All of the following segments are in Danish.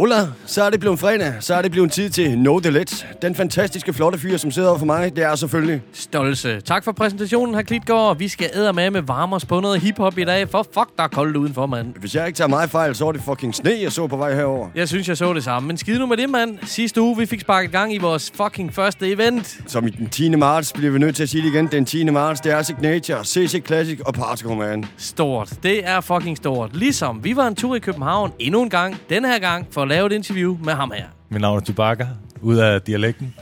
Ola, så er det blevet fredag. Så er det blevet tid til Know The Let. Den fantastiske, flotte fyr, som sidder over for mig, det er selvfølgelig... Stolse. Tak for præsentationen, her Klitgaard. Vi skal æde med med varme os på noget hiphop i dag, for fuck, der er koldt udenfor, mand. Hvis jeg ikke tager mig fejl, så var det fucking sne, jeg så på vej herover. Jeg synes, jeg så det samme. Men skide nu med det, mand. Sidste uge, vi fik sparket gang i vores fucking første event. Som i den 10. marts, bliver vi nødt til at sige det igen. Den 10. marts, det er Signature, CC Classic og Particle Man. Stort. Det er fucking stort. Ligesom vi var en tur i København endnu en gang, den her gang, for lave et interview med ham her. Mit navn er Chewbacca, ud af dialekten.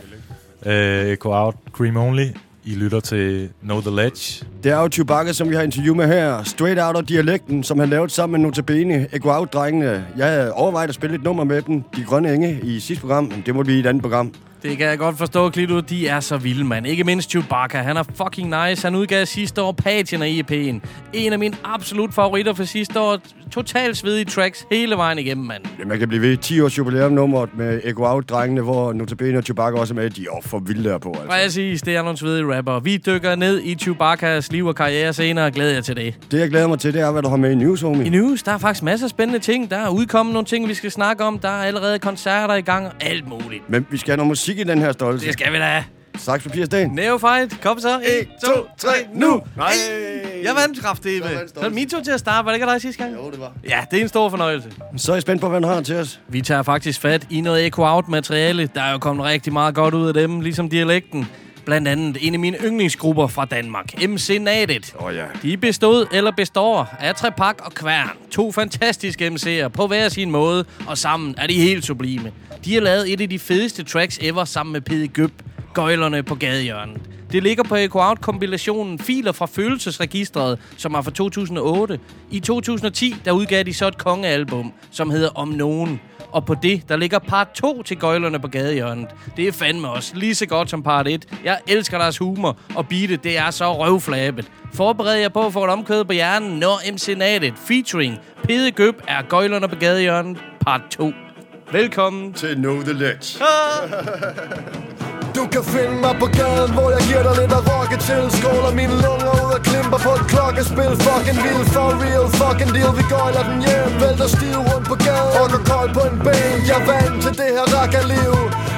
Uh, Echo Out, Cream Only. I lytter til Know The Ledge. Det er jo Chewbacca, som vi har interview med her. Straight Out of Dialekten, som han lavede sammen med Notabene, Echo Out-drengene. Jeg havde overvejet at spille et nummer med dem, De Grønne Enge, i sidste program, men det må blive i et andet program. Det kan jeg godt forstå, Klito. De er så vilde, mand. Ikke mindst Chewbacca. Han er fucking nice. Han udgav sidste år Patien af EP'en. En af mine absolut favoritter for sidste år. Totalt svedige tracks hele vejen igennem, mand. Man kan blive ved 10 års jubilæumnummeret med Echo Out-drengene, hvor Notabene og Chewbacca også er med. De er for vilde der på, altså. Præcis, det er nogle svedige rapper. Vi dykker ned i Chewbaccas liv og karriere senere, og glæder jer til det. Det, jeg glæder mig til, det er, hvad du har med i news, homie. I news, der er faktisk masser af spændende ting. Der er udkommet nogle ting, vi skal snakke om. Der er allerede koncerter i gang og alt muligt. Men vi skal have noget musik i den her stolse. Det skal vi da. Saks, papir, sten. Neofight, kom så. 1, 2, 3, nu! Nej! Jeg vandt kraftigt. Så er det min tur til at starte. Var det ikke dig sidste gang? Jo, det var. Ja, det er en stor fornøjelse. Så er jeg spændt på, hvad du har til os. Vi tager faktisk fat i noget Echo Out-materiale. Der er jo kommet rigtig meget godt ud af dem, ligesom dialekten. Blandt andet en af mine yndlingsgrupper fra Danmark, MC Nadet. Åh oh, ja. De bestod eller består af Trepak og Kværn. To fantastiske MC'er på hver sin måde, og sammen er de helt sublime. De har lavet et af de fedeste tracks ever sammen med Pede Gøb, Gøjlerne på gadehjørnet. Det ligger på Echo Out-kompilationen Filer fra Følelsesregistret, som er fra 2008. I 2010, der udgav de så et kongealbum, som hedder Om Nogen. Og på det, der ligger part 2 til Gøjlerne på gadehjørnet. Det er fandme også lige så godt som part 1. Jeg elsker deres humor, og beatet, det er så røvflabet. Forbered jer på at få et omkød på hjernen, når MC Nadet featuring Pede Gøb er Gøjlerne på gadehjørnet part 2. Velkommen Til Know The Ledge. Du kan finde mig på gaden, hvor jeg giver dig lidt at rocke til Skåler mine lunger ud og klimper på et klokkespil. Fucking vild, for real, fucking deal. Vi gøjler den hjem, vælter stiv rundt på gaden. Og går kold på en ben, jeg er vant til det her rakkerliv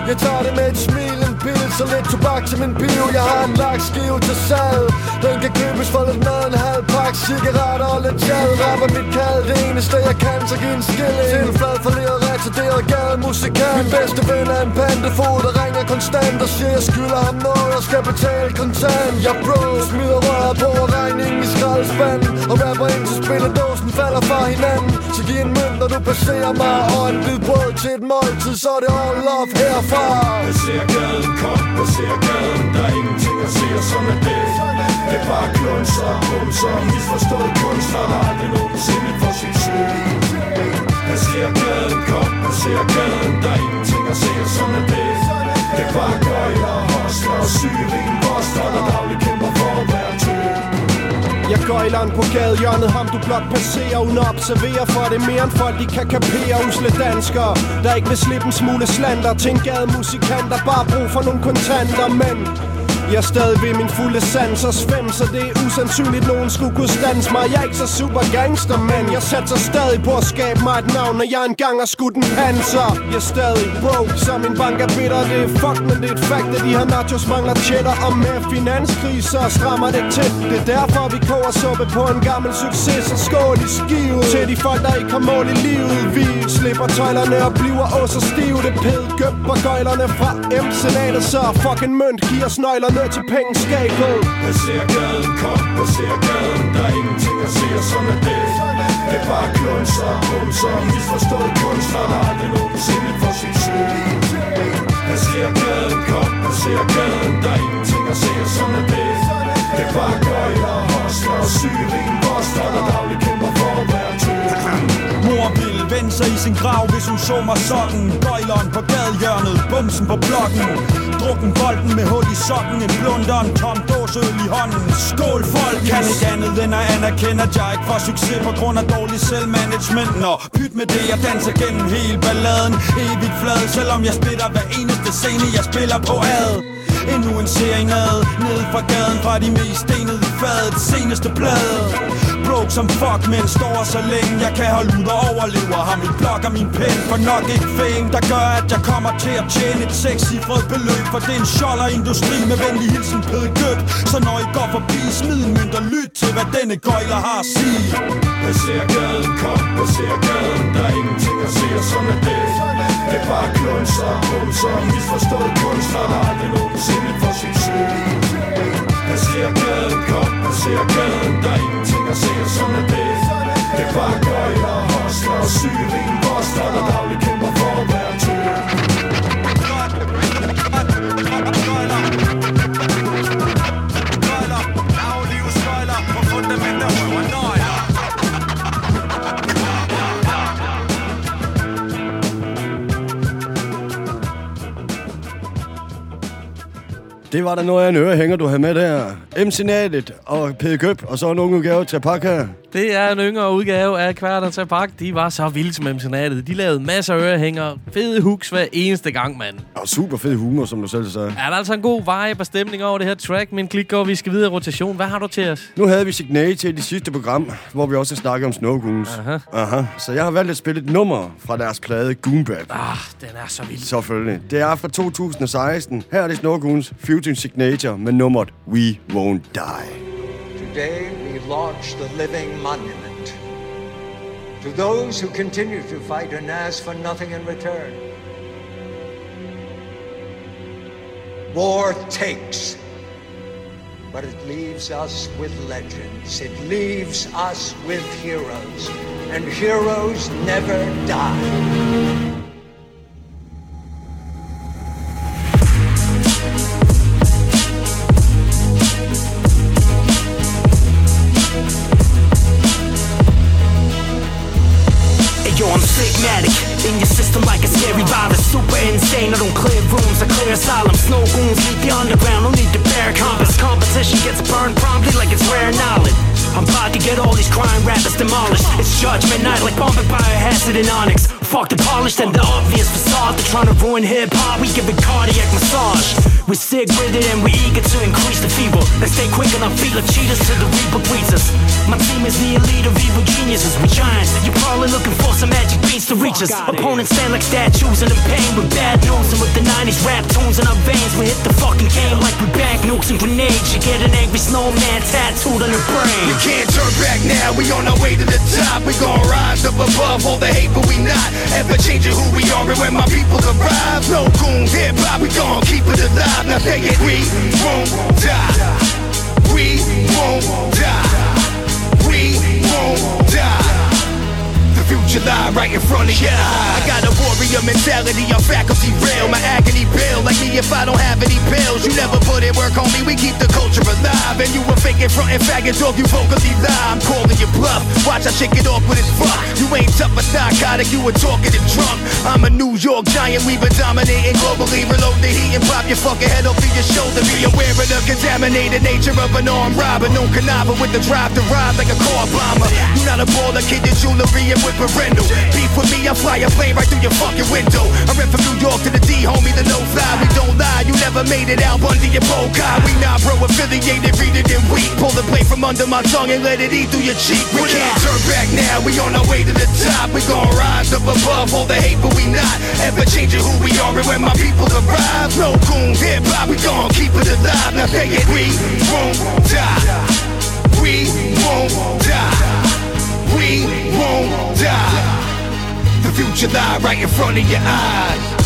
Jeg tager det med et smil, en pils Så lidt tobak til min bio. Jeg har en lakskive til salg. Den kan købes for lidt mad, en halv pakke cigaretter og lidt chad Rapper mit kald, det eneste jeg kan, så giv en skilling Til en flad forleret, retarderet gademusikant. Min bedste ven er en pandefod, der ringer konstant Og siger, jeg skylder ham noget, Og skal betale kontant. Jeg bro, smider røret på og regningen i skraldespanden. Og rapper ind til spilledåsen falder fra hinanden. Så giv en mønt, når du passerer mig. Og en hvid brød til et måltid, så er det all love herfra. Jeg ser gaden kom, jeg ser gaden Der er ingenting at se, og sådan er det. Det er bare klunser og bumser. Misforstået kunstner, der aldrig nogensinde får succes Jeg ser gaden kom, jeg ser gaden Der er ingenting at se, og sådan er det. Det er bare gøjler, hostler og sygelige Boster, der dagligt kæmper gøjleren på gadehjørnet, ham du blot passerer uden at observere For det er mere end folk, de kan kapere. Usle danskere Der ikke vil slippe en smule slander. Til en gademusikant Der bare brug for nogle kontanter, men jeg er stadig ved min fulde sans og svøm Så det er usandsynligt, nogen skulle kunne stands mig. Jeg er ikke så super gangster, men jeg satser stadig på at skabe mig et navn Når jeg engang har skudt en panser. Jeg er stadig broke, så min bank er bitter. Det er fuck, men det er et fact, at de her nachos mangler cheddar. Og med finanskriser strammer det tæt. Det er derfor, vi koger suppe på en gammel succes. Og skål i skivet Til de folk, der ikke har mål i livet. Vi slipper tøjlerne og bliver også stive. Det pæd gøb på gøjlerne fra M-senatet. Så fucking mønt giver os ned til pengeskabet Passer gaden kom, passer gaden. Der er ingenting at se, og sådan er det. Det er bare klunser og bumser Misforstået kunstner, der aldrig nogensinde for sin Jeg Passer gaden kom, passer gaden. Der er ingenting at se, og sådan er det. Det er bare gøjler, hostler og syge sygelige Boster, der dagligt kæmper brænde sig i sin grav, hvis hun så mig sådan. Bøjleren på gadehjørnet, bumsen på blokken. Drukken bolden med hul i sokken En blunder, en tom dåseøl i hånden. Skål folk, kan ikke andet end at anerkende At jeg ikke får succes på grund af dårlig selvmanagement. Nå, pyt med det, jeg danser gennem hele balladen. Evigt flad, selvom jeg splitter hver eneste scene Jeg spiller på ad. Endnu en serie Ned fra gaden fra de mest stenede fadet Seneste blad. Broke som fuck, men står så længe. Jeg kan holde ud og overlever. Har min blok og min pen For nok ikke fame Der gør at jeg kommer til at tjene et sekscifret beløb. For det er en industri med venlig hilsen Køb Så når I går forbi smid en mønt og lyt til hvad denne gøjler har at sige. Passer gaden, kom, passer gaden. Der er ingenting at se, og sådan er det. Det er bare klunser, bumser Misforstået kunst Har der aldrig nogensinde for succes Passer gaden, kom, passer gaden. Det er bare gøjler, hostler og Boster, der dagligt kæmper for at være til Det var der noget af en ørehænger, du havde med der. MC Natet og Pede Køb, og så en ung udgave til pakke. Det er en yngre udgave af Kvarter til Pak. De var så vilde som MC De lavede masser af ørehænger. Fede hooks hver eneste gang, mand. Og super fed humor, som du selv sagde. Er der altså en god vibe og stemning over det her track? Min klik går, vi skal videre i rotation. Hvad har du til os? Nu havde vi Signature i det sidste program, hvor vi også snakkede om Snow Goons. Aha. Aha. Så jeg har valgt at spille et nummer fra deres plade Goonbap. Ah, den er så vild. Selvfølgelig. Det er fra 2016. Her er det Snow Goons Future Signature med nummeret We Won't Die. Today we launch the living monument to those who continue to fight and ask for nothing in return. War takes, but it leaves us with legends. It leaves us with heroes, and heroes never die. Yo, I'm sigmatic in your system like a scary virus. Super insane. I don't clear rooms, I clear asylums. No goons leave the underground. No need to bear compass. Competition gets burned promptly like it's rare knowledge. I'm about to get all these crime rappers demolished. It's judgment night like bombing biohazard and onyx. Fuck the polished and the obvious facade. They're trying to ruin hip hop. We give it cardiac massage. We're sick with it and we're eager to increase the fever. Let's stay quick on our feet like cheetahs till the reaper greets us. My team is the elite of evil geniuses. We're giants. You're probably looking for some magic beats to reach us. Opponents stand like statues in the pain with bad news. And with the 90s rap tunes in our veins, we hit the fucking game like we bank nukes and grenades. You get an angry snowman tattooed on your brain. You can't turn back now, we on our way to the top. We gon' rise up above all the hate, but we not ever changing who we are. And when my people arrive, no goon hip hop, we gon' keep it alive. Now say it, we won't die. We won't die. We won't future lie right in front of your. I got a warrior mentality, I'm faculty real. My agony bill, like me if I don't have any pills. You never put in work, homie, we keep the culture alive. And you were faking front and faggot dog, you vocally lie. I'm calling you bluff. Watch I shake it off with his fuck. You ain't tough or narcotic, you were talking and drunk. I'm a New York giant, we've been dominating globally. Reload the heat and pop your fucking head off of your shoulder. Be aware of the contaminated nature of an armed robber. No conniver with the drive to ride like a car bomber. You're not a baller, kid, your jewelry and with parental. Beef with me, I fly a plane right through your fucking window. I rep from New York to the D, homie, the no fly. We don't lie, you never made it out under your bow We not bro affiliated, read it and weak. Pull the blade from under my tongue and let it eat through your cheek. We can't uh. turn back now, we on our way to the top. We gon' rise up above all the hate, but we not ever changing who we are. And when my people arrive, no goon hip hop, we gon' keep it alive. Now say it, we won't die. We won't die. We won't die. The future lie right in front of your eyes.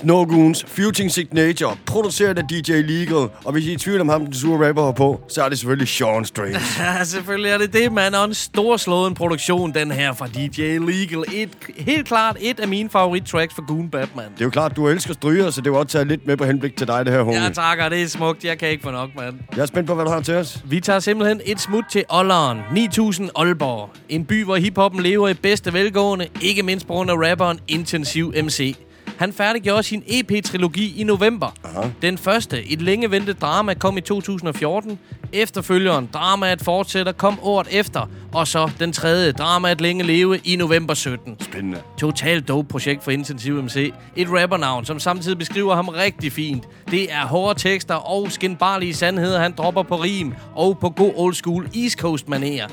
Snow Goons, Futing Signature, produceret af DJ Legal. Og hvis I er i tvivl om ham, den sure rapper her på, så er det selvfølgelig Sean Strange. Ja, selvfølgelig er det det, mand. Og en storslået produktion, den her fra DJ Legal. Et, helt klart et af mine favorit-tracks for Goon Bap, mand. Det er jo klart, du elsker stryger, så det var også taget lidt med på henblik til dig, det her, homie. Ja, takker. Det er smukt. Jeg kan ikke få nok, mand. Jeg er spændt på, hvad du har til os. Vi tager simpelthen et smut til Olleren, 9000 Aalborg. En by, hvor hiphoppen lever i bedste velgående, ikke mindst på grund af rapperen Intensiv MC. Han færdiggjorde sin EP-trilogi i november. Aha. Den første, et længe ventet drama, kom i 2014. Efterfølgeren, dramaet fortsætter, kom året efter. Og så den tredje, dramaet længe leve, i november 17. Spændende. Totalt dope projekt for Intensiv MC. Et rappernavn, som samtidig beskriver ham rigtig fint. Det er hårde tekster og skinbarlige sandheder, han dropper på rim og på god old school East Coast manerer.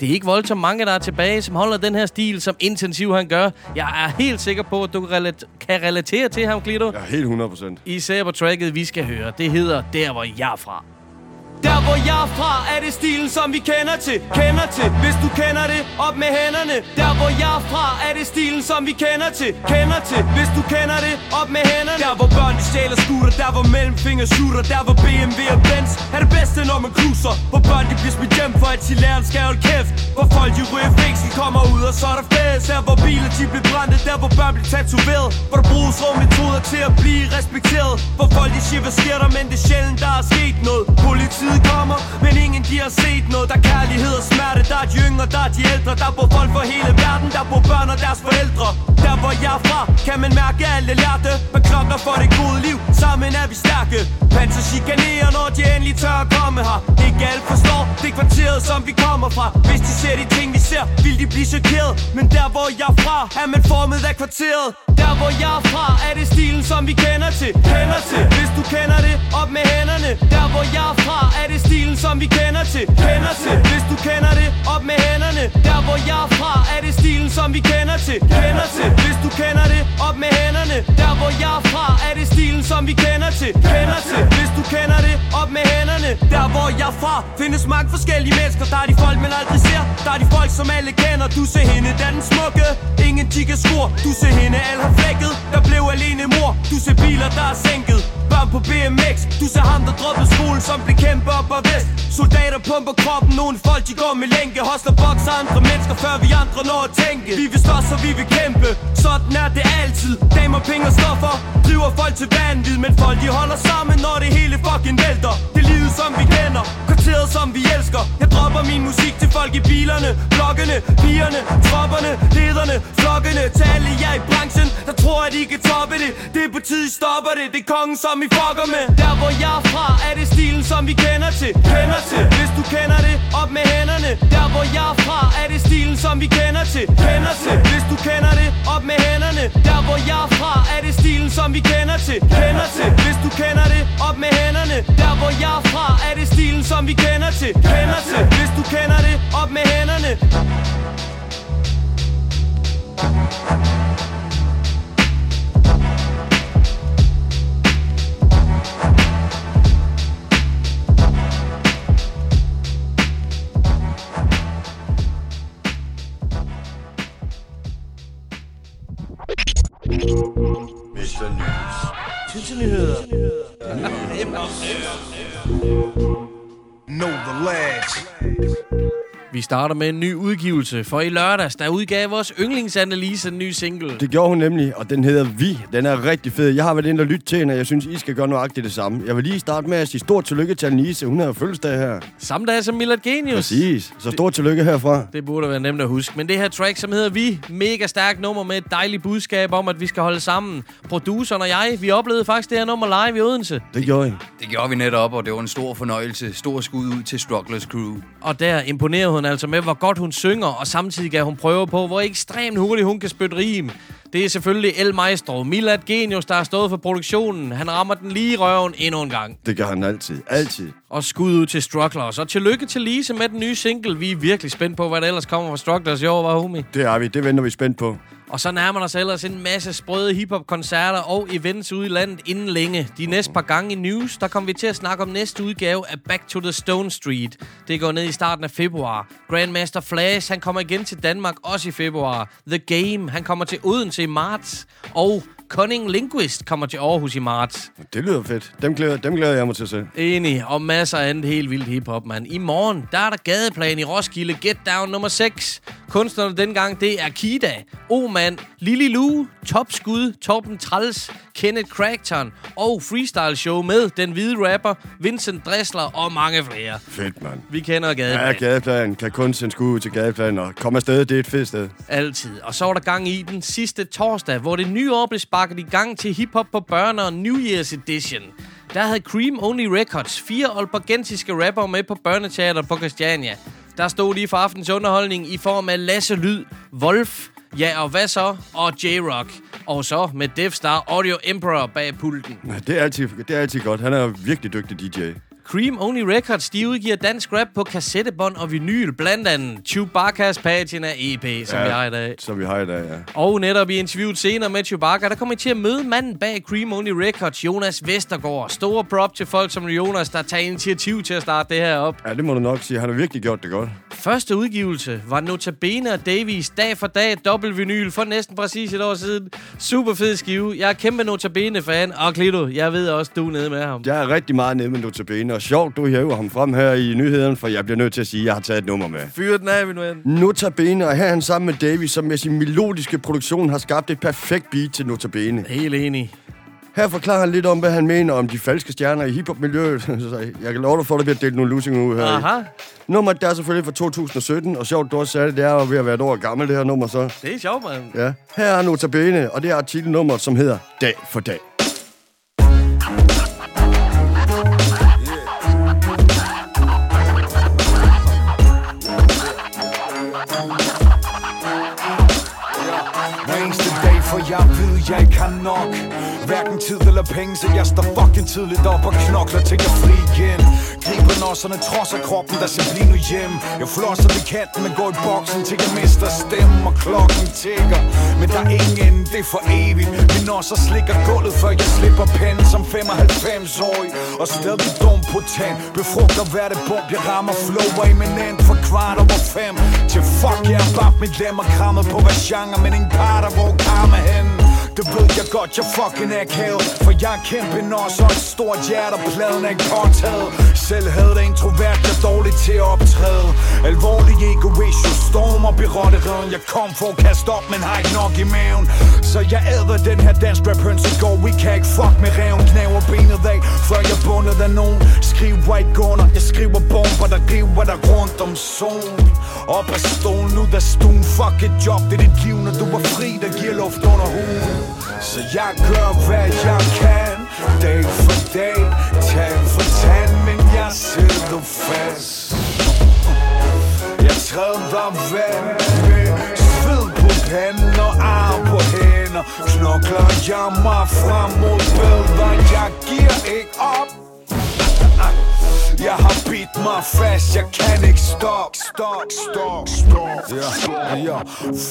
Det er ikke voldsomt mange, der er tilbage, som holder den her stil, som Intensiv han gør. Jeg er helt sikker på, at du kan relatere til ham, Glido. Ja, helt 100 procent. Især på tracket, vi skal høre. Det hedder Der, hvor jeg er fra. Der hvor jeg er fra, er det stilen som vi kender til Kender til, hvis du kender det, op med hænderne. Der hvor jeg er fra, er det stilen som vi kender til Kender til, hvis du kender det, op med hænderne. Der hvor børn de stjæler scooter, der hvor mellemfinger shooter Der hvor BMW og Benz. Er det bedste når man cruiser? Hvor børn de bliver smidt hjem for at de lærer skal holde kæft. Hvor folk de ryger fængsel, kommer ud og så er der fest. Der hvor biler de bliver brændt, der hvor børn bliver tatoveret. Hvor der bruges rå metoder til at blive respekteret. Hvor folk de siger, hvad sker der, men det er sjældent der er sket noget. Politiet kommer, men ingen de har set noget. Der er kærlighed og smerte, der er de yngre, der er de ældre Der bor folk fra hele verden, der bor børn og deres forældre. Der hvor jeg er fra, kan man mærke alle lærte Med for det gode liv, sammen er vi stærke. Panser chikanerer, når de endelig tør at komme her. Ikke alle forstår, det er kvarteret, som vi kommer fra. Hvis de ser de ting, vi ser, vil de blive chokeret. Men der hvor jeg er fra, er man formet af kvarteret. Der hvor jeg er fra, er det stilen, som vi kender til. Kender til, hvis du kender det, op med hænderne. Der hvor jeg er fra, er det stilen, som vi kender til. Kender til, hvis du kender det, op med hænderne. Der hvor jeg er fra, er det stilen, som vi kender til. Kender til, hvis du kender det, op med hænderne. Der hvor jeg er fra, er det stilen, som vi kender til. Kender til, hvis du kender det, op med hænderne. Der hvor jeg er fra, findes mange forskellige mennesker. Der er de folk, man aldrig ser, der er de folk, som alle kender. Du ser hende, der er den smukke, ingen de skor Du ser hende, alle har flækket, der blev alene mor. Du ser biler, der er sænket, børn på BMX Du ser ham, der droppede skole, som blev kæmpe op og vest. Soldater pumper kroppen, nogle folk de går med lænke Hostler bokser andre mennesker, før vi andre når at tænke. Vi vil slås, så vi vil kæmpe, sådan er det altid. Damer, penge og stoffer, driver folk til vanvid Men folk de holder sammen, når det hele fucking vælter. Det liv som vi kender, kvarteret som vi elsker. Jeg dropper min musik til folk i bilerne Blokkene, pigerne, tropperne, lederne, flokkene. Til alle jer i branchen, der tror at I kan toppe det. Det er på tide, I stopper det, det er kongen som I fucker med. Der hvor jeg er fra, er det stilen som vi kender til. Kender til, hvis du kender det, op med hænderne. Der hvor jeg er fra, er det stilen som vi kender til. Kender til, hvis du kender det, op med hænderne. Der hvor jeg er fra, er det stilen som vi kender til. Kender til, hvis du kender det, op med hænderne. Der hvor jeg er fra, er det stilen som vi kender til. Kender til, hvis du kender det, op med hænderne. Mr. starter med en ny udgivelse, for i lørdags, der udgav vores yndlingsanalyse en ny single. Det gjorde hun nemlig, og den hedder Vi. Den er rigtig fed. Jeg har været inde og lytte til hende, og jeg synes, I skal gøre nøjagtigt det samme. Jeg vil lige starte med at sige stort tillykke til Anise. Hun har jo fødselsdag her. Samme dag som Millard Genius. Præcis. Så stort tillykke herfra. Det burde være nemt at huske. Men det her track, som hedder Vi, mega stærkt nummer med et dejligt budskab om, at vi skal holde sammen. Produceren og jeg, vi oplevede faktisk det her nummer live i Odense. Det gjorde I. Det gjorde vi netop, og det var en stor fornøjelse. Stor skud ud til Strugglers Crew. Og der imponerede hun altså med, hvor godt hun synger, og samtidig gav hun prøve på, hvor ekstremt hurtigt hun kan spytte rim. Det er selvfølgelig El Maestro, Milad Genius, der har stået for produktionen. Han rammer den lige i røven endnu en gang. Det gør han altid. Altid. Og skud ud til Strugglers. Og tillykke til Lise med den nye single. Vi er virkelig spændt på, hvad der ellers kommer fra Strugglers i år, var homie. Det er vi. Det venter vi spændt på. Og så nærmer der sig ellers en masse sprøde hiphop-koncerter og events ude i landet inden længe. De næste par gange i news, der kommer vi til at snakke om næste udgave af Back to the Stone Street. Det går ned i starten af februar. Grandmaster Flash, han kommer igen til Danmark også i februar. The Game, han kommer til Odense i marts. Og Cunning Linguist kommer til Aarhus i marts. Det lyder fedt. Dem glæder, dem glæder jeg mig til at se. Enig, og masser af andet helt vildt hiphop, mand. I morgen, der er der gadeplan i Roskilde, Get Down nummer 6. Kunstnerne dengang, det er Kida, Oman, Lili Lu, Topskud, Torben Trals, Kenneth Crackton og Freestyle Show med den hvide rapper Vincent Dressler og mange flere. Fedt, mand. Vi kender gadeplan. Ja, gadeplan. Kan kun sende skud ud til gadeplan og komme afsted. Det er et fedt sted. Altid. Og så var der gang i den sidste torsdag, hvor det nye år blev sparket i gang til hiphop på børne- og New Year's Edition. Der havde Cream Only Records fire olbergensiske rapper med på børneteater på Christiania. Der stod lige for aftens underholdning i form af Lasse Lyd, Wolf, Ja og hvad så? Og J-Rock. Og så med Death Star Audio Emperor bag pulten. Det er altid, det er altid godt. Han er virkelig dygtig DJ. Cream Only Records, de udgiver dansk rap på kassettebånd og vinyl, blandt andet Chewbacca's Patina EP, som ja. vi har i dag. Som vi har i dag, ja. Og netop i interviewet senere med Chewbacca, der kommer I til at møde manden bag Cream Only Records, Jonas Vestergaard. Store prop til folk som Jonas, der tager initiativ til at starte det her op. Ja, det må du nok sige. Han har virkelig gjort det godt. Første udgivelse var Notabene og Davies dag for dag dobbelt vinyl for næsten præcis et år siden. Super fed skive. Jeg er kæmpe Notabene-fan. Og Klito, jeg ved også, du er nede med ham. Jeg er rigtig meget nede med Notabene, og sjovt, du hæver ham frem her i nyheden, for jeg bliver nødt til at sige, at jeg har taget et nummer med. Fyr den af, min ven. Notabene, og her er han sammen med Davy, som med sin melodiske produktion har skabt et perfekt beat til Notabene. Helt enig. Her forklarer han lidt om, hvad han mener om de falske stjerner i hiphop-miljøet. Jeg kan love dig for, at der bliver delt nogle lusinger ud her. Aha. Nummeret der er selvfølgelig fra 2017, og sjovt, du også sagde det, det er jo ved at være et år gammelt, det her nummer så. Det er sjovt, mand. Ja. Her er Notabene, og det er artikelnummeret, som hedder Dag for dag. Dag, for jeg ikke har nok. Hverken tid eller penge, så jeg står fucking tidligt op og knokler til jeg fri igen. Griber nosserne, trodser kroppen, der siger lige nu hjem. Jeg flosser ved kanten, men går i boksen til jeg mister stemmen Og klokken tigger, men der er ingen ende, det er for evigt. Min nosser slikker gulvet, før jeg slipper pennen som 95-årig Og stadig dum på tand, befrugter hver det bump Jeg rammer flow i min for kvart over fem. Til fuck, jeg har bare mit lemmer krammet på hver genre Men ingen parter, hvor karma hen det ved jeg godt, jeg fucking er akavet For jeg er kæmpe når så et stort hjerte pladen er ikke påtaget. Selv havde det introvert, jeg dårligt til at optræde. Alvorlig egoist, jo storm op i Jeg kom for at kaste op, men har ikke nok i maven. Så jeg æder den her dansk rap høns i går. Vi kan ikke fuck med reven, knæver benet af Før jeg bundet af nogen. Skriv white gunner, jeg skriver bomber Der river der rundt om solen. Op af stolen, ud af stuen. Fuck et job, det er dit liv, når du er fri Der giver luft under huden. Så jeg gør, hvad jeg kan Dag for dag, tand for tand med jeg sidder fast. Jeg træder vand med sved på panden og arm på hænder. Knokler jeg mig frem mod bedre Jeg giver ikke op. Jeg har bidt mig fast, jeg kan ikke stoppe. Stop Stop, stop, stop Ja, ja,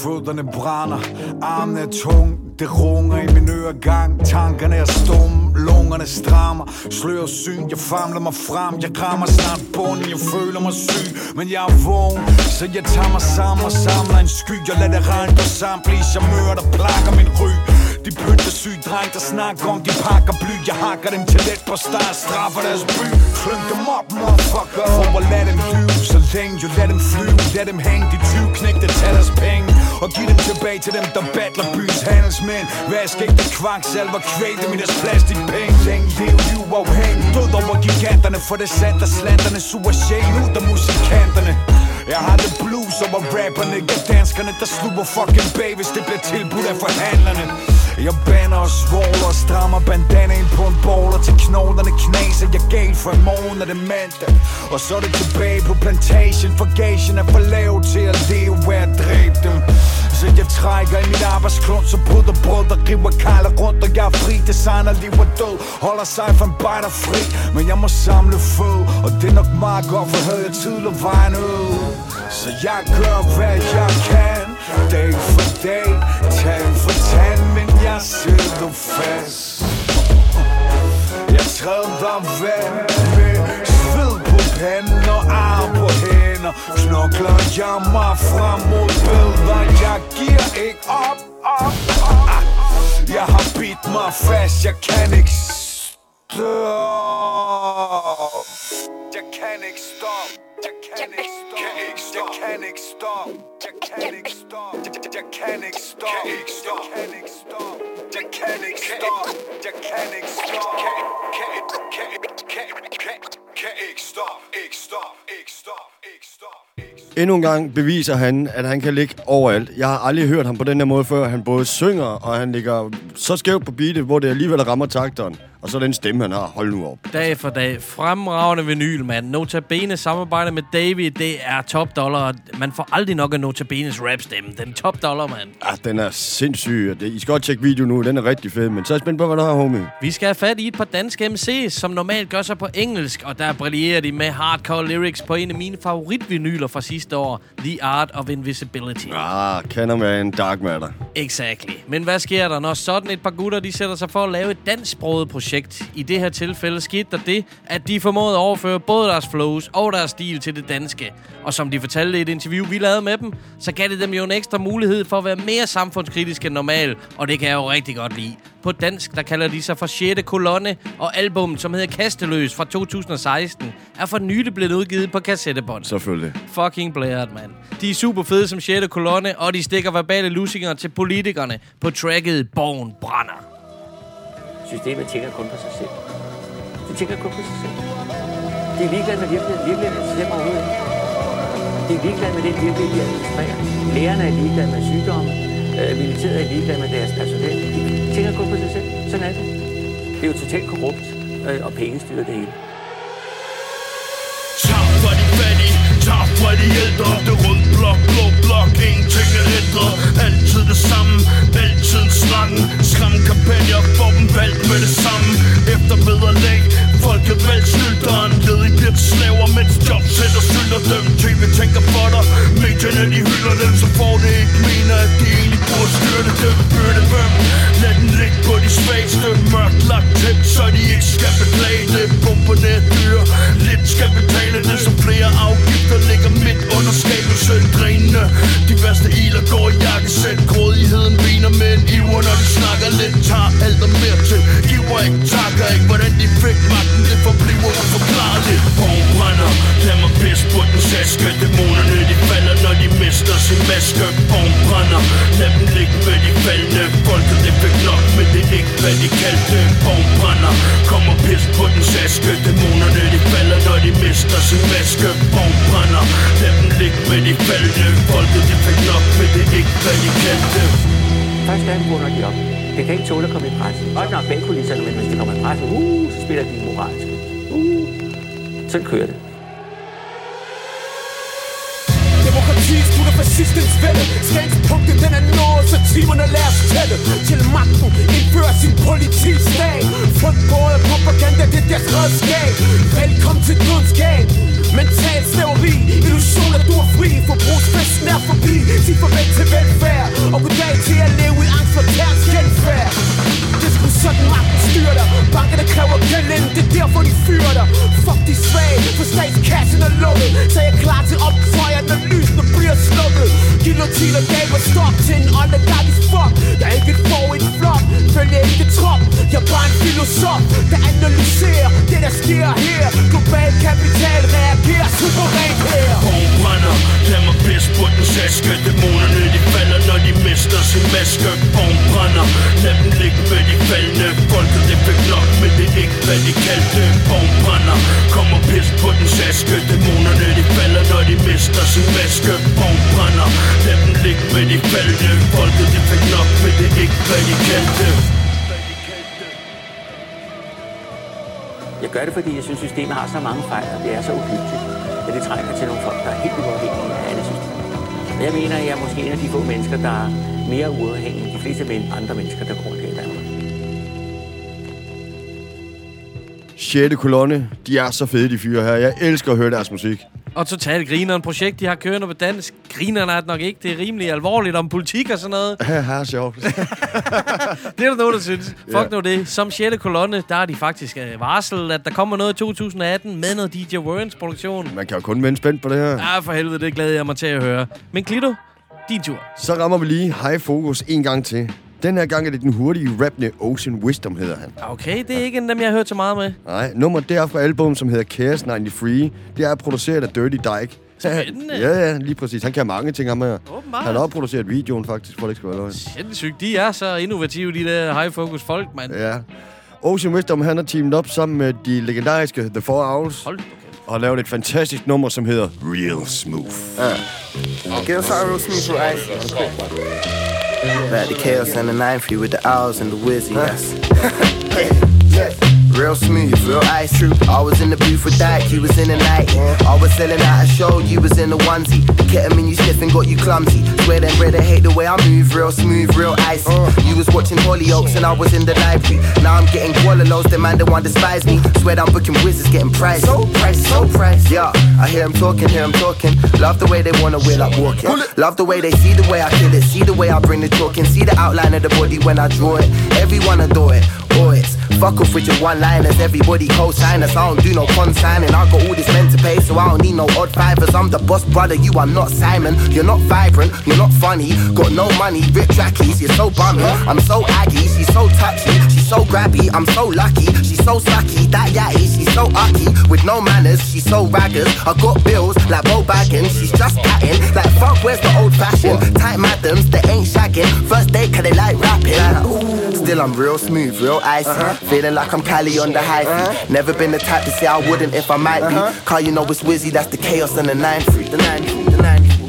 fødderne brænder, armene er tung det runger i min øregang, tankerne er stumme Lungerne strammer, Slør syn Jeg famler mig frem, jeg krammer snart bunden Jeg føler mig syg, men jeg er vågen Så jeg tager mig sammen og samler en sky. Jeg lader det regne på samtlige charmører, der plakker min ryg de pynte syg dreng, der snakker om, de pakker bly. Jeg hakker dem til let på start, straffer deres by Klyng dem op, motherfucker. For at lade dem lyve, så længe. Jo lad dem flyve Lad dem hænge, de 20 knægte tager deres penge. Og giv dem tilbage til dem, der battler byens handelsmænd. Vask ægte kvaksalver, kvæl dem i deres plastikpenge. Længe lev liv uafhængige Død over giganterne, for det sandt, at slanterne suger sjælen ud af musikanterne. Jeg har det blues over rapperne. Jeg danskerne, der sluber fucking bag Hvis det bliver tilbudt af forhandlerne. Jeg bander og svåler og strammer bandanaen på en baller Til knoglerne knaser Jeg gal for i morgen er det mandag. Og så er det tilbage på plantation For gagen er for lav til at leve Hvad jeg dræbe dem. Så jeg trækker i mit arbejdsklund Så bryder brød, der river kejler rundt Og jeg er fri, designer liv og død Holder sig for en bejder fri. Men jeg må samle fød Og det er nok meget godt, for havde jeg tidligere vejen ud. Så jeg gør, hvad jeg kan Dag for dag, tand for tand. Men jeg sidder fast. Jeg træder vand med sved på panden og arm på hænder. Knokler jeg mig frem mod bedre Jeg giver ikke op, op, op. Jeg har bidt mig fast, jeg kan ikke stoppe Jeg kan ikke stoppe Can't stop. Can't stop. Can't stop. Can't stop mechanics stop, mechanics stop. Jeg kan ikke stop Kan ikke stop Ikke stop Ikke stop Ikke stop Endnu en gang beviser han, at han kan ligge overalt. Jeg har aldrig hørt ham på den her måde før. Han både synger, og han ligger så skævt på beatet, hvor det alligevel rammer takteren. Og så den stemme, han har. Hold nu op. Dag for dag. Fremragende vinyl, mand. Notabene samarbejde med David, det er top dollar. Man får aldrig nok af Notabenes rap-stemme. Den er top dollar, mand. Ah, den er sindssyg. I skal godt tjekke video nu. Den er rigtig fed. Men så er jeg spændt på, hvad du har, homie. Vi skal have fat i et par danske MC's, som normalt gør sig på engelsk, og der brillerer de med hardcore lyrics på en af mine favoritvinyler fra sidste år, The Art of Invisibility. Ah, kender man Dark Matter. Exactly. Men hvad sker der, når sådan et par gutter, de sætter sig for at lave et dansksproget projekt? I det her tilfælde skete der det, at de formåede at overføre både deres flows og deres stil til det danske. Og som de fortalte i et interview, vi lavede med dem, så gav det dem jo en ekstra mulighed for at være mere samfundskritisk end normal, og det kan jeg jo rigtig godt lide. På dansk, der kalder de sig for 6. kolonne, og albummet, som hedder Kasteløs fra 2016, er for nylig blevet udgivet på kassettebånd. Selvfølgelig. Fucking blæret, mand. De er super fede som 6. kolonne, og de stikker verbale lusinger til politikerne på tracket Borgen Brænder. Systemet tænker kun på sig selv. Det tænker kun på sig selv. De er ligeglade med virkeligheden. Virkeligheden er dem overhovedet. De er ligeglade med den virkelighed, de administrerer. Lærerne er ligeglade med sygdomme. Øh, militæret er ligeglade med deres personel. De tænker kun på sig selv. Sådan er det. Det er jo totalt korrupt, øh, og pengestyret det hele. Tager fra de ældre Det rød blok, blå blok, ingenting er ændret. Altid det samme, altid en slange Skræmmekampagner, får dem valgt med det samme. Efter vederlag, folket valgt snylteren Ledig bliver til slaver, mens jobcenter sylter dem TV tænker for dig, medierne de hylder dem. Så får det ikke mener, at de egentlig burde styrte dem Byrde hvem, lad den ligge på de svageste. Mørkt lagt tæt, så de ikke skal beklage det. Pumperne er dyre, lidt skal betale det Så flere afgifter ligger midt under skabelse Drænende, de værste iler går i jakkesæt Grådigheden viner med en iver, når de snakker lidt Tager alt og mere til, giver ikke, takker ikke Hvordan de fik magten, det forbliver uforklarligt. Borgen brænder, lad mig pisse på den saske Dæmonerne de falder, når de mister sin maske. Borgen brænder, lad dem ligge med de faldende Folket det fik nok, men det er ikke hvad de kaldte. Borgen brænder, kom og pisse på den saske Dæmonerne de falder, når de mister sin maske. Borgen brænder, lad dem ligge med de faldende Folket det fik nok, men det er ikke hvad de kaldte Først der vågner de op. Det kan ikke tåle at komme i pressen. Godt nok bag kulisserne, men hvis det kommer i pressen, uh, så spiller de moralske. Uh. Sådan kører det. Demokratiets kunne fascistens vælde Skæringspunktet den er nået, så timerne lader os tælle Til magten indfører sin politistat Frygt både propaganda, det er deres redskab Velkommen til dødskab Mental slaveri, illusion at du er fri. Forbrugsfesten er forbi. Sig farvel til velfærd. Og goddag til at leve i angst for terns genfærd. Det er sgu sådan magten styrer dig. Bankerne kræver gælden, det er derfor de fyrer dig Fuck de svage, for statskassen er lukket. Så jeg er klar til opføjer, når lysene bliver slukket Guillotine gaber stop til en oligarkisk fuck. Jeg er ikke et for en flok, følger ikke trop Jeg er bare en filosof, der analyserer det der sker her Global kapital reagerer suverænt her Borgen brænder, lad mig pisse på den saske Dæmonerne de falder, når de mister sin maske Borgen brænder, lad dem ligge med de faldende Folket det fik nok, men det er ikke hvad de kaldte Borgen brænder, kom og pisse på den saske Dæmonerne de falder, når de mister sin maske Borgen brænder, lad dem ligge med de faldende Folket det fik nok, men det er ikke hvad de kaldte Jeg gør det, fordi jeg synes, systemet har så mange fejl, og det er så uhyggeligt, at det trænger til nogle folk, der er helt uafhængige af alle systemer. Og jeg mener, at jeg er måske en af de få mennesker, der er mere uafhængige end de fleste men andre mennesker, der går i Danmark. 6. kolonne. De er så fede, de fyre her. Jeg elsker at høre deres musik. Og totalt grineren projekt, de har kørende på dansk. Grinerne er det nok ikke. Det er rimelig alvorligt om politik og sådan noget. Ja, her er sjovt. det er der nogen, der synes. Fuck Ja. nu det. Som 6. kolonne, der er de faktisk øh, varslet, at der kommer noget i 2018 med noget DJ Warrens produktion. Man kan jo kun vende spændt på det her. Ja, for helvede, det glæder jeg mig til at høre. Men Klito, din tur. Så rammer vi lige high focus en gang til. Den her gang er det den hurtige rapne Ocean Wisdom, hedder han. Okay, det er ikke en dem, jeg har hørt så meget med. Nej, nummeret det er fra album, som hedder Chaos 93. Det er produceret af Dirty Dyke. Spændende. Ja, ja, lige præcis. Han kan mange ting, ham her. Åbenbart. Han har også produceret videoen, faktisk, for det ikke skal være løgn. Sindssygt. De er så innovative, de der high-focus folk, mand. Ja. Ocean Wisdom, han har teamet op sammen med de legendariske The Four Owls. Hold Og har lavet et fantastisk nummer, som hedder Real Smooth. Get us out real smooth for ice. Like the chaos and the nine free with the owls and the wizzy. Yes. Real smooth, real ice. True. I was in the booth with Dyke, you was in the night. I was selling out a show, you was in the onesie. The ketamine you sniffing got you clumsy. Swear them brother hate the way I move, real smooth, real icy. You was watching Hollyoaks and I was in the library. Now I'm getting Gualalos, the man that one despise me. Swear I'm booking wizards, getting priced. So priced, so priced. Yeah, I hear him talking, hear him talking. Love the way they wanna wheel up walking. Love the way they see the way I kill it, see the way I bring the talking, see the outline of the body when I draw it. Everyone adore it. Boys, fuck off with your one-liners. Everybody co-sign us. I don't do no con-signing. I got all this men to pay, so I don't need no odd fivers. I'm the boss, brother. You are not Simon. You're not vibrant. You're not funny. Got no money. Rip trackies. You're so bummy. I'm so aggy. She's so touchy. She's so grabby. I'm so lucky. She's so sucky. That yatty. She's so ucky. With no manners. She's so raggers. I got bills like Bo Baggins. She's just patting. Like fuck, where's the old fashioned? Tight madams. They ain't shagging. First date, cause they like rapping. Still, I'm real smooth, real icy. Uh-huh. Feeling like I'm Cali on the high feet. Uh-huh. Never been the type to say I wouldn't if I might be. Uh-huh. Cause you know it's Wizzy, that's the chaos and the 9 3. The 9 the 9 3.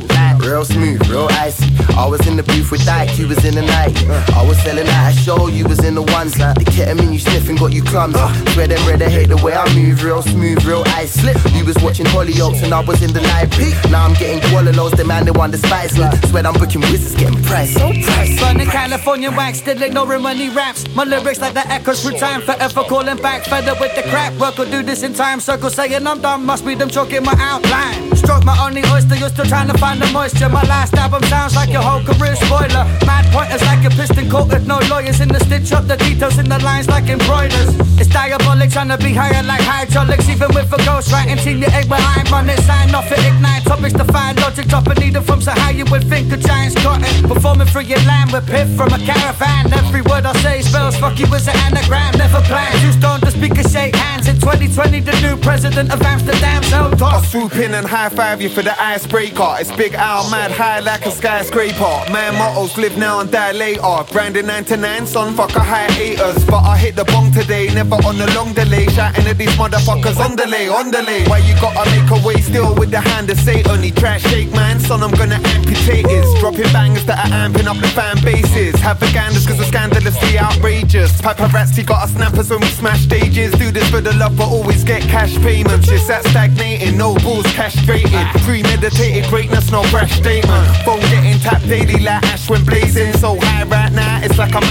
Real smooth, real icy. I was in the booth with Dyke, you was in the night. I was selling out a show, you was in the ones. The ketamine you sniffing got you clumsy. Swear them red, I hate the way I move. Real smooth, real icy. You was watching Hollyoaks and I was in the library. Now I'm getting Gualalos, the man they want to spice me. Swear I'm booking wizards, getting priced. So priced. Burning California wax, still ignoring when he raps. My lyrics like the echoes through time, forever calling back. Fed up with the crap, work will do this in time. Circle saying I'm done, must be them choking my outline. My only oyster, you're still trying to find the moisture. My last album sounds like your whole career spoiler. Mad pointers like a piston caught with no lawyers in the stitch up the details in the lines like embroiders. It's diabolic trying to be higher like hydraulics, even with a ghost writing team. You ain't behind on it, sign off it, ignite topics to find logic. Drop a needle from so high you would think a giant's it. Performing through your land with piff from a caravan. Every word I say spells fuck you as an anagram. Never planned, you stone the speaker shake hands. In 2020, the new president of Amsterdam, so I talk. swoop in and high five you for the icebreaker. It's Big Al, mad high like a skyscraper. Man mottos live now and die later. Brandon 99, son, fuck a hiatus. But I hit the bong today, never on a long delay. Shouting at these motherfuckers on delay, on delay. Why you gotta make a way still with the hand of Satan? He trash shake, man, son, I'm gonna amputate it. Dropping bangers that are amping up the fan bases. Have vegandas cause the scandalously outrageous. Paparazzi got us snappers when we smash stages. Do this for the love, but always get cash payments. You're sat stagnating, no balls castrated. Premeditated greatness, no brash statement. Phone getting tapped daily like ash when blazing. So high right now, it's like I'm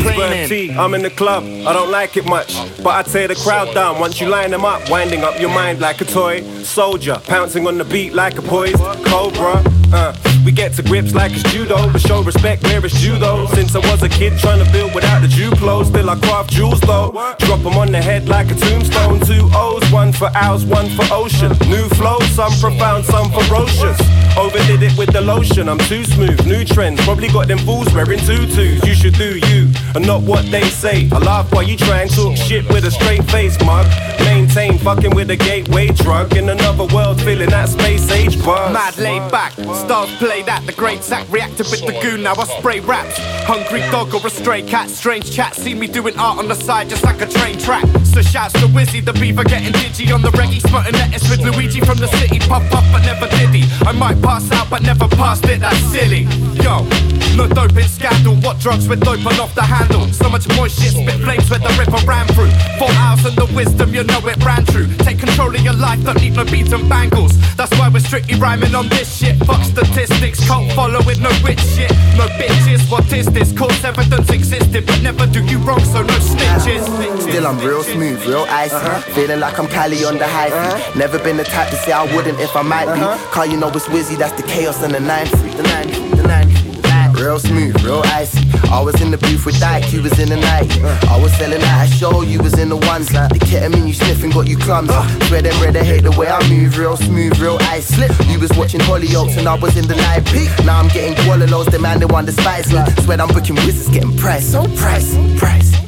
Square T, I'm in the club, I don't like it much. But I tear the crowd down once you line them up, winding up your mind like a toy. Soldier, pouncing on the beat like a poise. Cobra, uh, we get to grips like it's judo, but show respect where it's due though. Since I was a kid trying to build without the Duplo, still I craft jewels though. Drop them on the head like a tombstone. Two O's, one for owls, one for ocean. New flow, some profound, some ferocious. Overdid it with the lotion, I'm too smooth. New trends, probably got them fools wearing tutus. You should do you, and not what they say. I laugh while you try and talk shit with a straight face, mug. Maintain fucking with a gateway drug in another world, feeling that space age buzz. Mad laid back, stars played at the great sack, reacted with the goon, now I spray raps. Hungry dog or a stray cat, strange chat, see me doing art on the side just like a train track. So shouts to Wizzy, the beaver getting digi on the reggae, spotting lettuce with Luigi from the city, pop up but never did he. I might pass out but never passed it, that's silly. Yo, no doping scandal, what drugs with doping off the handle? So much moist shit, spit flames where the ripper ran through. Four hours and the wisdom, you know ran true. Take control of your life, don't need no beats and bangles. That's why we're strictly rhyming on this shit. Fuck statistics, can't follow with no rich shit. No bitches, what is this? Cause evidence existed, but never do you wrong, so no snitches. Still, I'm real smooth, real icy. Uh-huh. Feeling like I'm Cali on the high uh-huh. feet. Never been the type to say I wouldn't if I might be. Uh-huh. Cause you know it's Wizzy, that's the chaos and the 9 The 9 the 9 3. Real smooth, real icy. I was in the booth with Dyke, you was in the night. I was selling out a show, you was in the ones. Like the ketamine you sniffing got you clumsy. Swear them red, they hate the way I move, real smooth, real icy. You was watching Hollyoaks and I was in the live peak. Now I'm getting Gualalos, the man they want the spice. Like, swear I'm booking wizards, getting price, so price, price.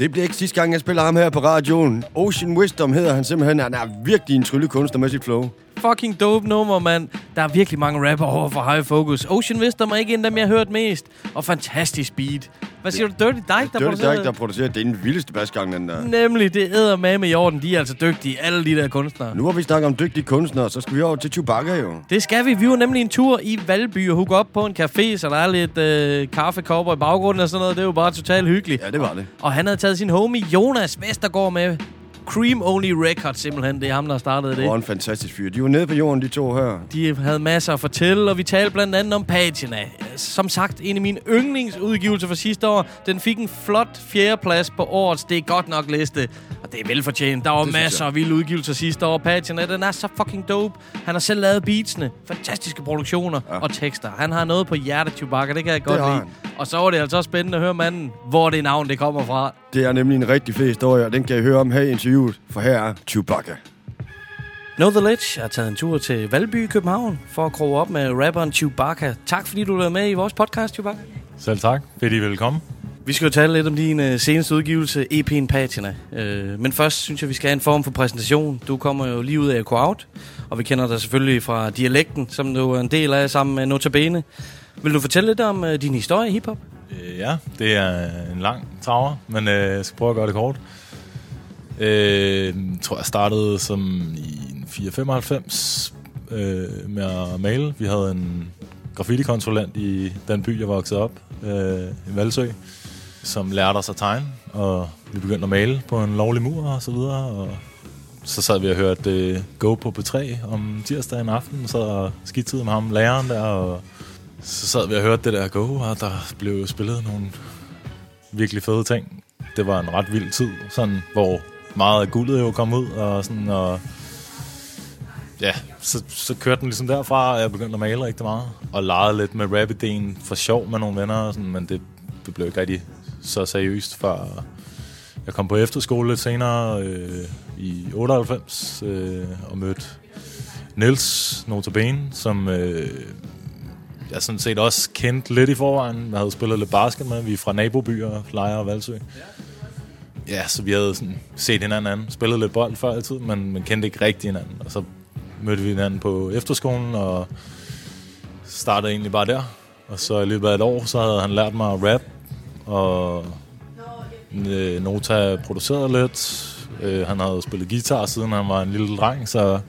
Det bliver ikke sidste gang, jeg spiller ham her på radioen. Ocean Wisdom hedder han simpelthen. Han er virkelig en tryllekunstner med sit flow. Fucking dope nummer, mand. Der er virkelig mange rapper over for High Focus. Ocean Wisdom er ikke en dem, jeg har hørt mest. Og fantastisk beat. Hvad siger du? Dirty Dyke, der Dirty producerer Dyke, der producerer. Det er den vildeste basgang, den der. Nemlig, det æder med med i orden. De er altså dygtige, alle de der kunstnere. Nu har vi snakket om dygtige kunstnere, så skal vi over til Chewbacca jo. Det skal vi. Vi var nemlig en tur i Valby og hooke op på en café, så der er lidt øh, kaffekopper i baggrunden og sådan noget. Det er jo bare totalt hyggeligt. Ja, det var det. Og han havde taget sin homie Jonas Vestergaard med. Cream Only Records simpelthen. Det er ham, der startede det. Og en fantastisk fyr. De var nede på jorden, de to her. De havde masser at fortælle, og vi talte blandt andet om Patina. Som sagt, en af mine yndlingsudgivelser fra sidste år. Den fik en flot fjerdeplads på årets Det er godt nok liste. Og det er velfortjent. Der var Det masser af vilde udgivelser sidste år. Patina, den er så fucking dope. Han har selv lavet beatsene. Fantastiske produktioner ja. og tekster. Han har noget på hjertet, Chewbacca. Det kan jeg godt lide. Og så var det altså også spændende at høre manden, hvor det navn det kommer fra. Det er nemlig en rigtig fed historie, og den kan I høre om her i interviewet, for her er Chewbacca. Know The Ledge har taget en tur til Valby i København for at kroge op med rapperen Chewbacca. Tak fordi du lavede med i vores podcast, Chewbacca. Selv tak. Fedt, I er velkommen. Vi skal jo tale lidt om din uh, seneste udgivelse, EP'en Patina. Uh, men først synes jeg, vi skal have en form for præsentation. Du kommer jo lige ud af Echo Out, og vi kender dig selvfølgelig fra Dialekten, som du er en del af sammen med Notabene. Vil du fortælle lidt om uh, din historie i hiphop? Øh, ja, det er en lang traver, men øh, jeg skal prøve at gøre det kort. Øh, tror, jeg startede som i en 495 øh, med at male. Vi havde en graffiti-konsulent i den by, jeg voksede op, øh, i Valsø, som lærte os at tegne, og vi begyndte at male på en lovlig mur og så videre, og så sad vi og hørte øh, Go på P3 om tirsdagen aften, så og skidtede med ham, læreren der, og så sad vi og hørte det der Go, og der blev spillet nogle virkelig fede ting. Det var en ret vild tid, sådan, hvor meget af guldet jo kom ud, og sådan, og ja, så, så kørte den ligesom derfra, og jeg begyndte at male rigtig meget, og legede lidt med rap-ideen for sjov med nogle venner, og sådan, men det, det blev ikke rigtig så seriøst, før jeg kom på efterskole lidt senere øh, i 98 øh, og mødte Niels Notabene, som øh, jeg sådan set også kendte lidt i forvejen. Jeg havde spillet lidt basket med. Vi er fra nabobyer, Lejre og Valsø. Ja, så vi havde sådan set hinanden anden. Spillet lidt bold før i tiden, men, men kendte ikke rigtig hinanden. Og så mødte vi hinanden på efterskolen, og startede egentlig bare der. Og så i løbet af et år, så havde han lært mig at rap, og øh, Nota producerede lidt. Øh, han havde spillet guitar, siden han var en lille dreng, så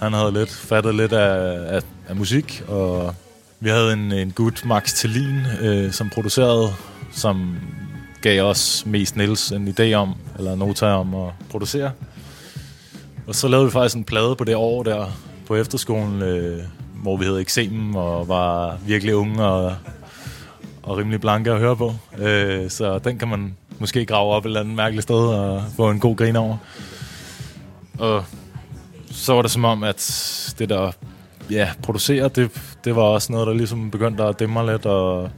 han havde lidt fattet lidt af, af, af musik, og vi havde en, en gut, Max Tellin, øh, som producerede, som gav os mest Niels en idé om, eller Nota om at producere. Og så lavede vi faktisk en plade på det år der, på efterskolen, øh, hvor vi hed Exemen, og var virkelig unge og, og rimelig blanke at høre på. Øh, så den kan man måske grave op et eller andet mærkeligt sted og få en god grin over. Og så var det som om, at det der ja, producere, det, det var også noget, der ligesom begyndte at dæmme mig lidt, og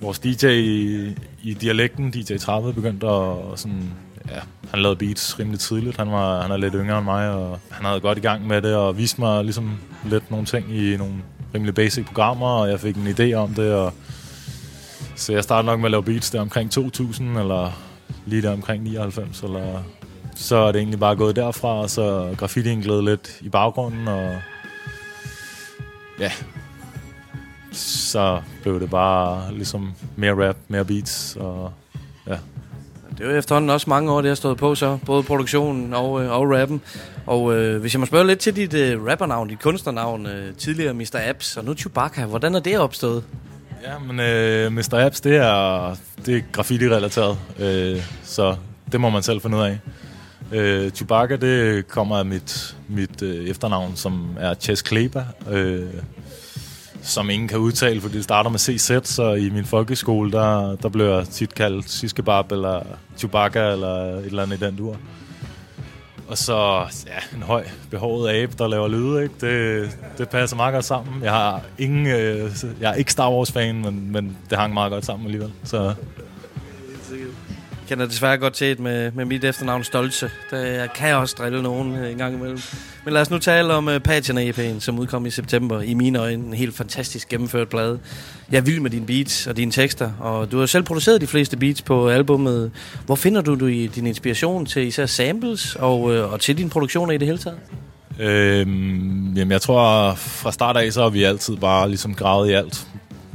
vores DJ i, i dialekten, DJ 30, begyndte at sådan, ja, han lavede beats rimelig tidligt. Han, var, han er lidt yngre end mig, og han havde godt i gang med det, og viste mig ligesom lidt nogle ting i nogle rimelig basic programmer, og jeg fik en idé om det, og så jeg startede nok med at lave beats der omkring 2000, eller lige der omkring 99, eller så er det egentlig bare gået derfra, og så graffitien gled lidt i baggrunden, og ja, så blev det bare ligesom mere rap, mere beats, og ja. Det er jo efterhånden også mange år, det har stået på så, både produktionen og, øh, og rappen. Og øh, hvis jeg må spørge lidt til dit øh, rappernavn, dit kunstnernavn, øh, tidligere Mr. Apps, og nu Chewbacca, hvordan er det opstået? Ja, men øh, Mr. Apps, det er, det er graffiti-relateret, øh, så det må man selv finde ud af. Øh, Chewbacca, det kommer af mit, mit øh, efternavn, som er Ches Kleber, øh, som ingen kan udtale, fordi det starter med CZ, så i min folkeskole, der, der blev jeg tit kaldt Siskebab, eller Chewbacca, eller et eller andet i den dur. Og så ja, en høj, behåret abe, der laver lyde, ikke? Det, det passer meget godt sammen. Jeg har ingen, øh, jeg er ikke Star Wars-fan, men, men det hang meget godt sammen alligevel. Så kender desværre godt til et med, med mit efternavn Stolse. Der kan jeg også drille nogen øh, en gang imellem. Men lad os nu tale om uh, Patina EP'en, som udkom i september. I mine øjne en helt fantastisk gennemført plade. Jeg er vild med dine beats og dine tekster, og du har selv produceret de fleste beats på albummet. Hvor finder du, du i din inspiration til især samples og, uh, og til dine produktioner i det hele taget? Øhm, jamen, jeg tror, fra start af, så har vi altid bare ligesom gravet i alt,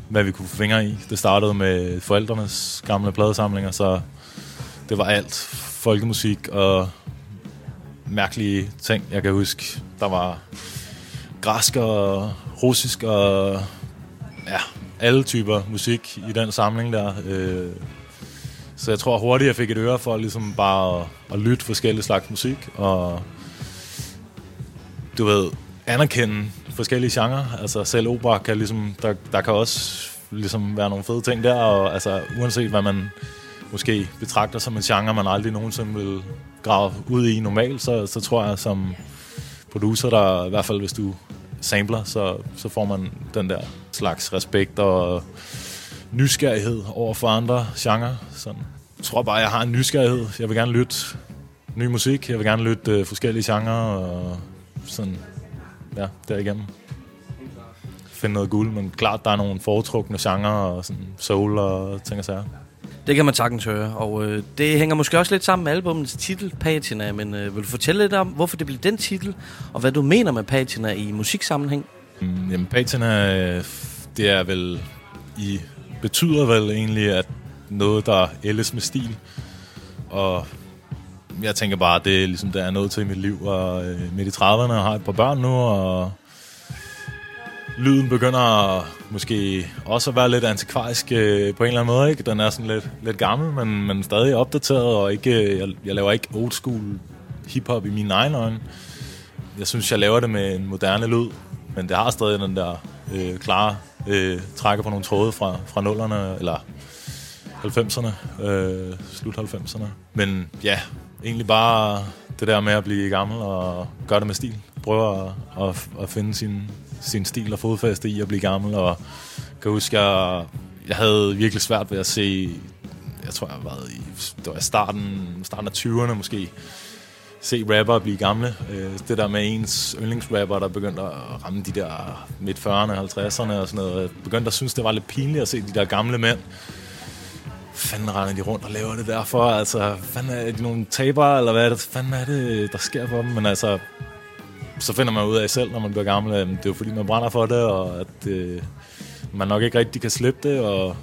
hvad vi kunne få fingre i. Det startede med forældrenes gamle pladesamlinger, så det var alt folkemusik og mærkelige ting, jeg kan huske. Der var græsk og russisk og ja, alle typer musik i den samling der. Øh, så jeg tror hurtigt, jeg fik et øre for ligesom bare at, at lytte forskellige slags musik og du ved, anerkende forskellige genrer. Altså selv opera kan ligesom, der, der kan også ligesom være nogle fede ting der, og altså uanset hvad man måske betragter som en genre, man aldrig nogensinde vil grave ud i normalt, så, så tror jeg som producer, der i hvert fald hvis du sampler, så, så får man den der slags respekt og nysgerrighed over for andre genrer. Sådan. Jeg tror bare, jeg har en nysgerrighed. Jeg vil gerne lytte ny musik. Jeg vil gerne lytte øh, forskellige genrer og sådan, ja, derigennem. Finde noget guld, men klart, der er nogle foretrukne genrer og sådan soul og ting og sager. Det kan man sagtens høre, og øh, det hænger måske også lidt sammen med albumets titel, Patina, men øh, vil du fortælle lidt om, hvorfor det blev den titel, og hvad du mener med Patina i musiksammenhæng? Mm, jamen, patina, øh, det er vel, i betyder vel egentlig, at noget, der ældes med stil. Og jeg tænker bare, at det er ligesom, der er noget til i mit liv. Og øh, midt i 30'erne og har et par børn nu, og lyden begynder måske også at være lidt antikvarisk øh, på en eller anden måde. Ikke? Den er sådan lidt, lidt gammel, men, men stadig opdateret, og ikke, øh, jeg, jeg laver ikke old school hiphop i mine egne øjne. Jeg synes, jeg laver det med en moderne lyd, men det har stadig den der øh, klare øh, trækker på nogle tråde fra, fra nullerne, eller 90'erne, øh, slut 90'erne. Men ja, egentlig bare det der med at blive gammel og gøre det med stil. Prøve at, at, at finde sin, sin stil og fodfæste i at blive gammel. Og kan huske, jeg, jeg havde virkelig svært ved at se, jeg tror, jeg var i, det var i starten, starten af 20'erne måske, se rapper blive gamle. Øh, det der med ens yndlingsrapper, der begyndte at ramme de der midt 40'erne, 50'erne og sådan noget. Jeg begyndte at synes, det var lidt pinligt at se de der gamle mænd. Fanden render de rundt og laver det derfor? Altså, fanden er de nogle tabere, eller hvad er det? Fanden er det, der sker for dem? Men altså, så finder man ud af selv, når man bliver gammel, at det er jo fordi, man brænder for det, og at øh, man nok ikke rigtig kan slippe det, og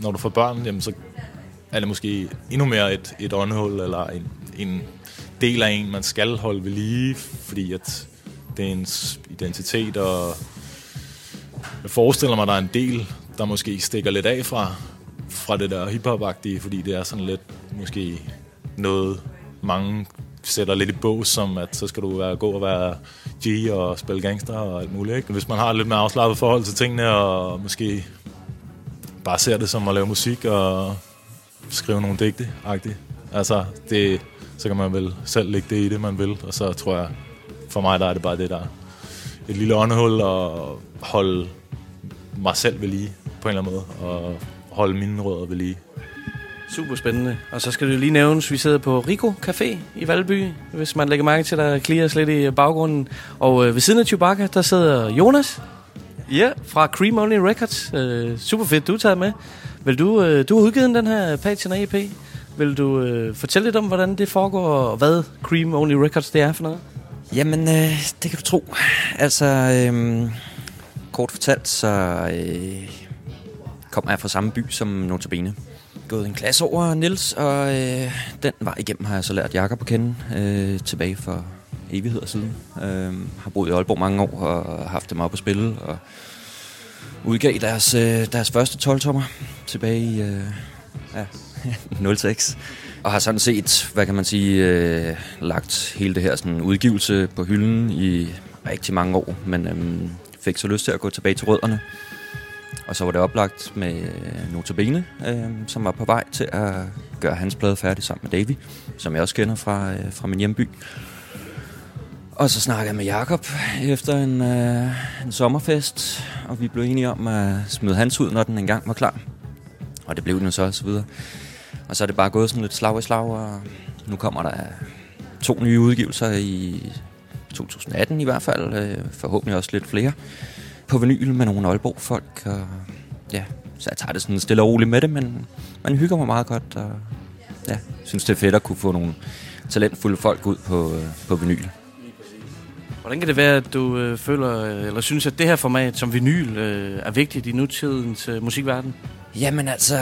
når du får børn, jamen, så er det måske endnu mere et, et åndehul, eller en, en del af en, man skal holde ved lige, fordi at det er ens identitet, og jeg forestiller mig, at der er en del, der måske stikker lidt af fra, fra det der hiphop fordi det er sådan lidt måske noget, mange sætter lidt i bås, som at så skal du være, gå og være G og spille gangster og alt muligt. Ikke? Hvis man har lidt mere afslappet forhold til tingene, og måske bare ser det som at lave musik og skrive nogle digte -agtigt. Altså, det, så kan man vel selv lægge det i det, man vil. Og så tror jeg, for mig der er det bare det der et lille åndehul og holde mig selv ved lige på en eller anden måde. Og holde mine rødder ved lige. Super spændende. Og så skal jo lige nævnes, vi sidder på Rico Café i Valby, hvis man lægger mærke til, der klirrer lidt i baggrunden. Og øh, ved siden af Chewbacca, der sidder Jonas. Ja, fra Cream Only Records. Øh, super fedt, du er taget med. Vil du, øh, du har udgivet den her Patina EP. Vil du øh, fortælle lidt om, hvordan det foregår, og hvad Cream Only Records det er for noget? Jamen, øh, det kan du tro. Altså, øh, kort fortalt, så øh, kommer jeg fra samme by som Notabene. Gået en klasse over Nils og øh, den vej igennem har jeg så lært Jakob at kende øh, tilbage for evigheder siden. Øh, har boet i Aalborg mange år og haft dem op at spille, og udgav deres, øh, deres første 12-tommer tilbage i øh, ja, 06. Og har sådan set, hvad kan man sige, øh, lagt hele det her sådan, udgivelse på hylden i rigtig mange år, men øh, fik så lyst til at gå tilbage til rødderne. Og så var det oplagt med øh, Notabene, øh, som var på vej til at gøre hans plade færdig sammen med Davy, som jeg også kender fra, øh, fra min hjemby. Og så snakkede jeg med Jakob efter en, øh, en sommerfest, og vi blev enige om at smide hans ud, når den engang var klar. Og det blev den så og så videre. Og så er det bare gået sådan lidt slag i slag, og nu kommer der to nye udgivelser i 2018 i hvert fald. Øh, forhåbentlig også lidt flere på vinyl med nogle Aalborg-folk. Og ja, så jeg tager det sådan stille og roligt med det, men man hygger mig meget godt. Og ja, synes det er fedt at kunne få nogle talentfulde folk ud på, øh, på vinyl. Hvordan kan det være, at du øh, føler, øh, eller synes, at det her format som vinyl øh, er vigtigt i nutidens øh, musikverden? Jamen altså,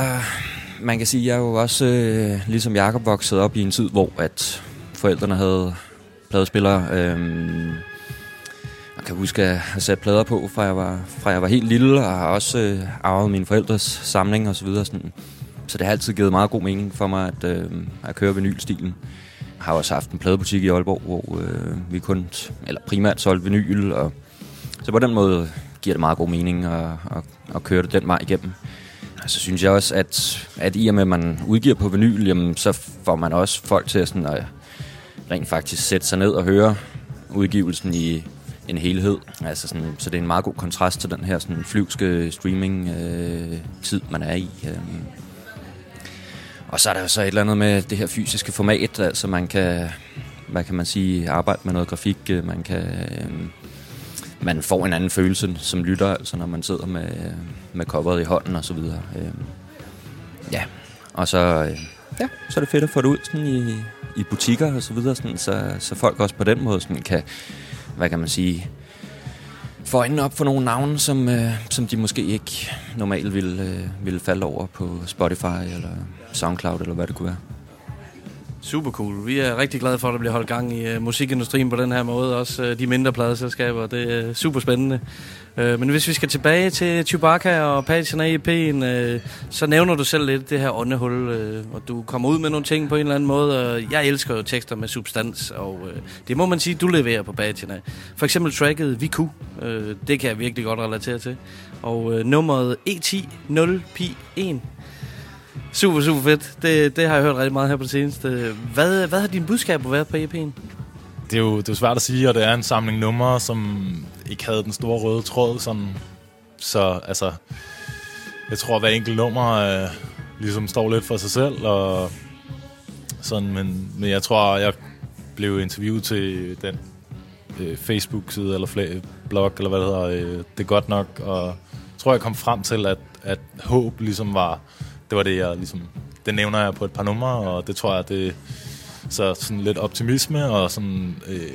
man kan sige, at jeg er jo også, øh, ligesom Jakob, vokset op i en tid, hvor at forældrene havde pladespillere. Øh, jeg kan huske at have sat plader på, fra jeg var, fra jeg var helt lille, og har også øh, arvet mine forældres samling og så videre. Sådan. Så det har altid givet meget god mening for mig at, øh, at køre vinylstilen. Jeg har også haft en pladebutik i Aalborg, hvor øh, vi kun, eller primært solgte vinyl, og så på den måde giver det meget god mening at, at, at køre det den vej igennem. Og så synes jeg også, at, at i og med, at man udgiver på vinyl, jamen, så får man også folk til at, sådan, at rent faktisk sætte sig ned og høre udgivelsen i en helhed. Altså sådan, så det er en meget god kontrast til den her sådan, flyvske streaming-tid, øh, man er i. Øh. Og så er der jo så et eller andet med det her fysiske format, altså man kan, hvad kan man sige, arbejde med noget grafik, øh, man kan... Øh, man får en anden følelse som lytter, altså når man sidder med, øh, med coveret i hånden og så videre. Øh, ja, og så, øh, ja, så er det fedt at få det ud sådan i, i butikker og så videre, sådan, så, så folk også på den måde sådan kan, hvad kan man sige, få øjnene op for nogle navne, som, øh, som de måske ikke normalt ville, øh, ville falde over på Spotify eller Soundcloud eller hvad det kunne være. Super cool. Vi er rigtig glade for, at der bliver holdt gang i uh, musikindustrien på den her måde. Også uh, de mindre pladeselskaber. Det er uh, super spændende. Uh, øh, men hvis vi skal tilbage til Chewbacca og Patina EP'en, uh, så nævner du selv lidt det her åndehul, uh, og du kommer ud med nogle ting på en eller anden måde. Og jeg elsker jo tekster med substans, og uh, det må man sige, du leverer på Patina. For eksempel tracket Vi Ku. Uh, det kan jeg virkelig godt relatere til. Og uh, nummeret E10 0P1 Super, super fedt. Det, det har jeg hørt rigtig meget her på det seneste. Hvad, hvad har dine budskaber været på EP'en? Det er jo det er jo svært at sige, og det er en samling numre, som ikke havde den store røde tråd. Sådan. Så altså, jeg tror, at hver enkelt nummer øh, ligesom står lidt for sig selv. Og sådan, men, men jeg tror, jeg blev interviewet til den øh, Facebook-side, eller flag, blog, eller hvad det hedder. Øh, det er godt nok, og jeg tror, jeg kom frem til, at, at håb ligesom var det var det, jeg ligesom... Det nævner jeg på et par numre, og det tror jeg, det så sådan lidt optimisme og sådan øh,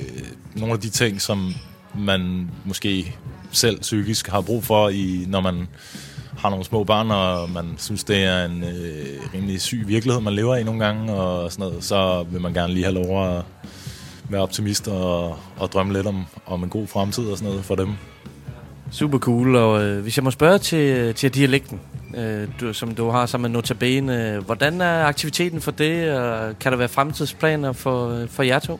nogle af de ting, som man måske selv psykisk har brug for, i når man har nogle små børn, og man synes, det er en øh, rimelig syg virkelighed, man lever i nogle gange, og sådan noget, så vil man gerne lige have lov at være optimist og, og drømme lidt om, om en god fremtid og sådan noget for dem. Super cool, og øh, hvis jeg må spørge til, til dialekten, øh, du, som du har sammen med Notabene, hvordan er aktiviteten for det, og kan der være fremtidsplaner for, for jer to?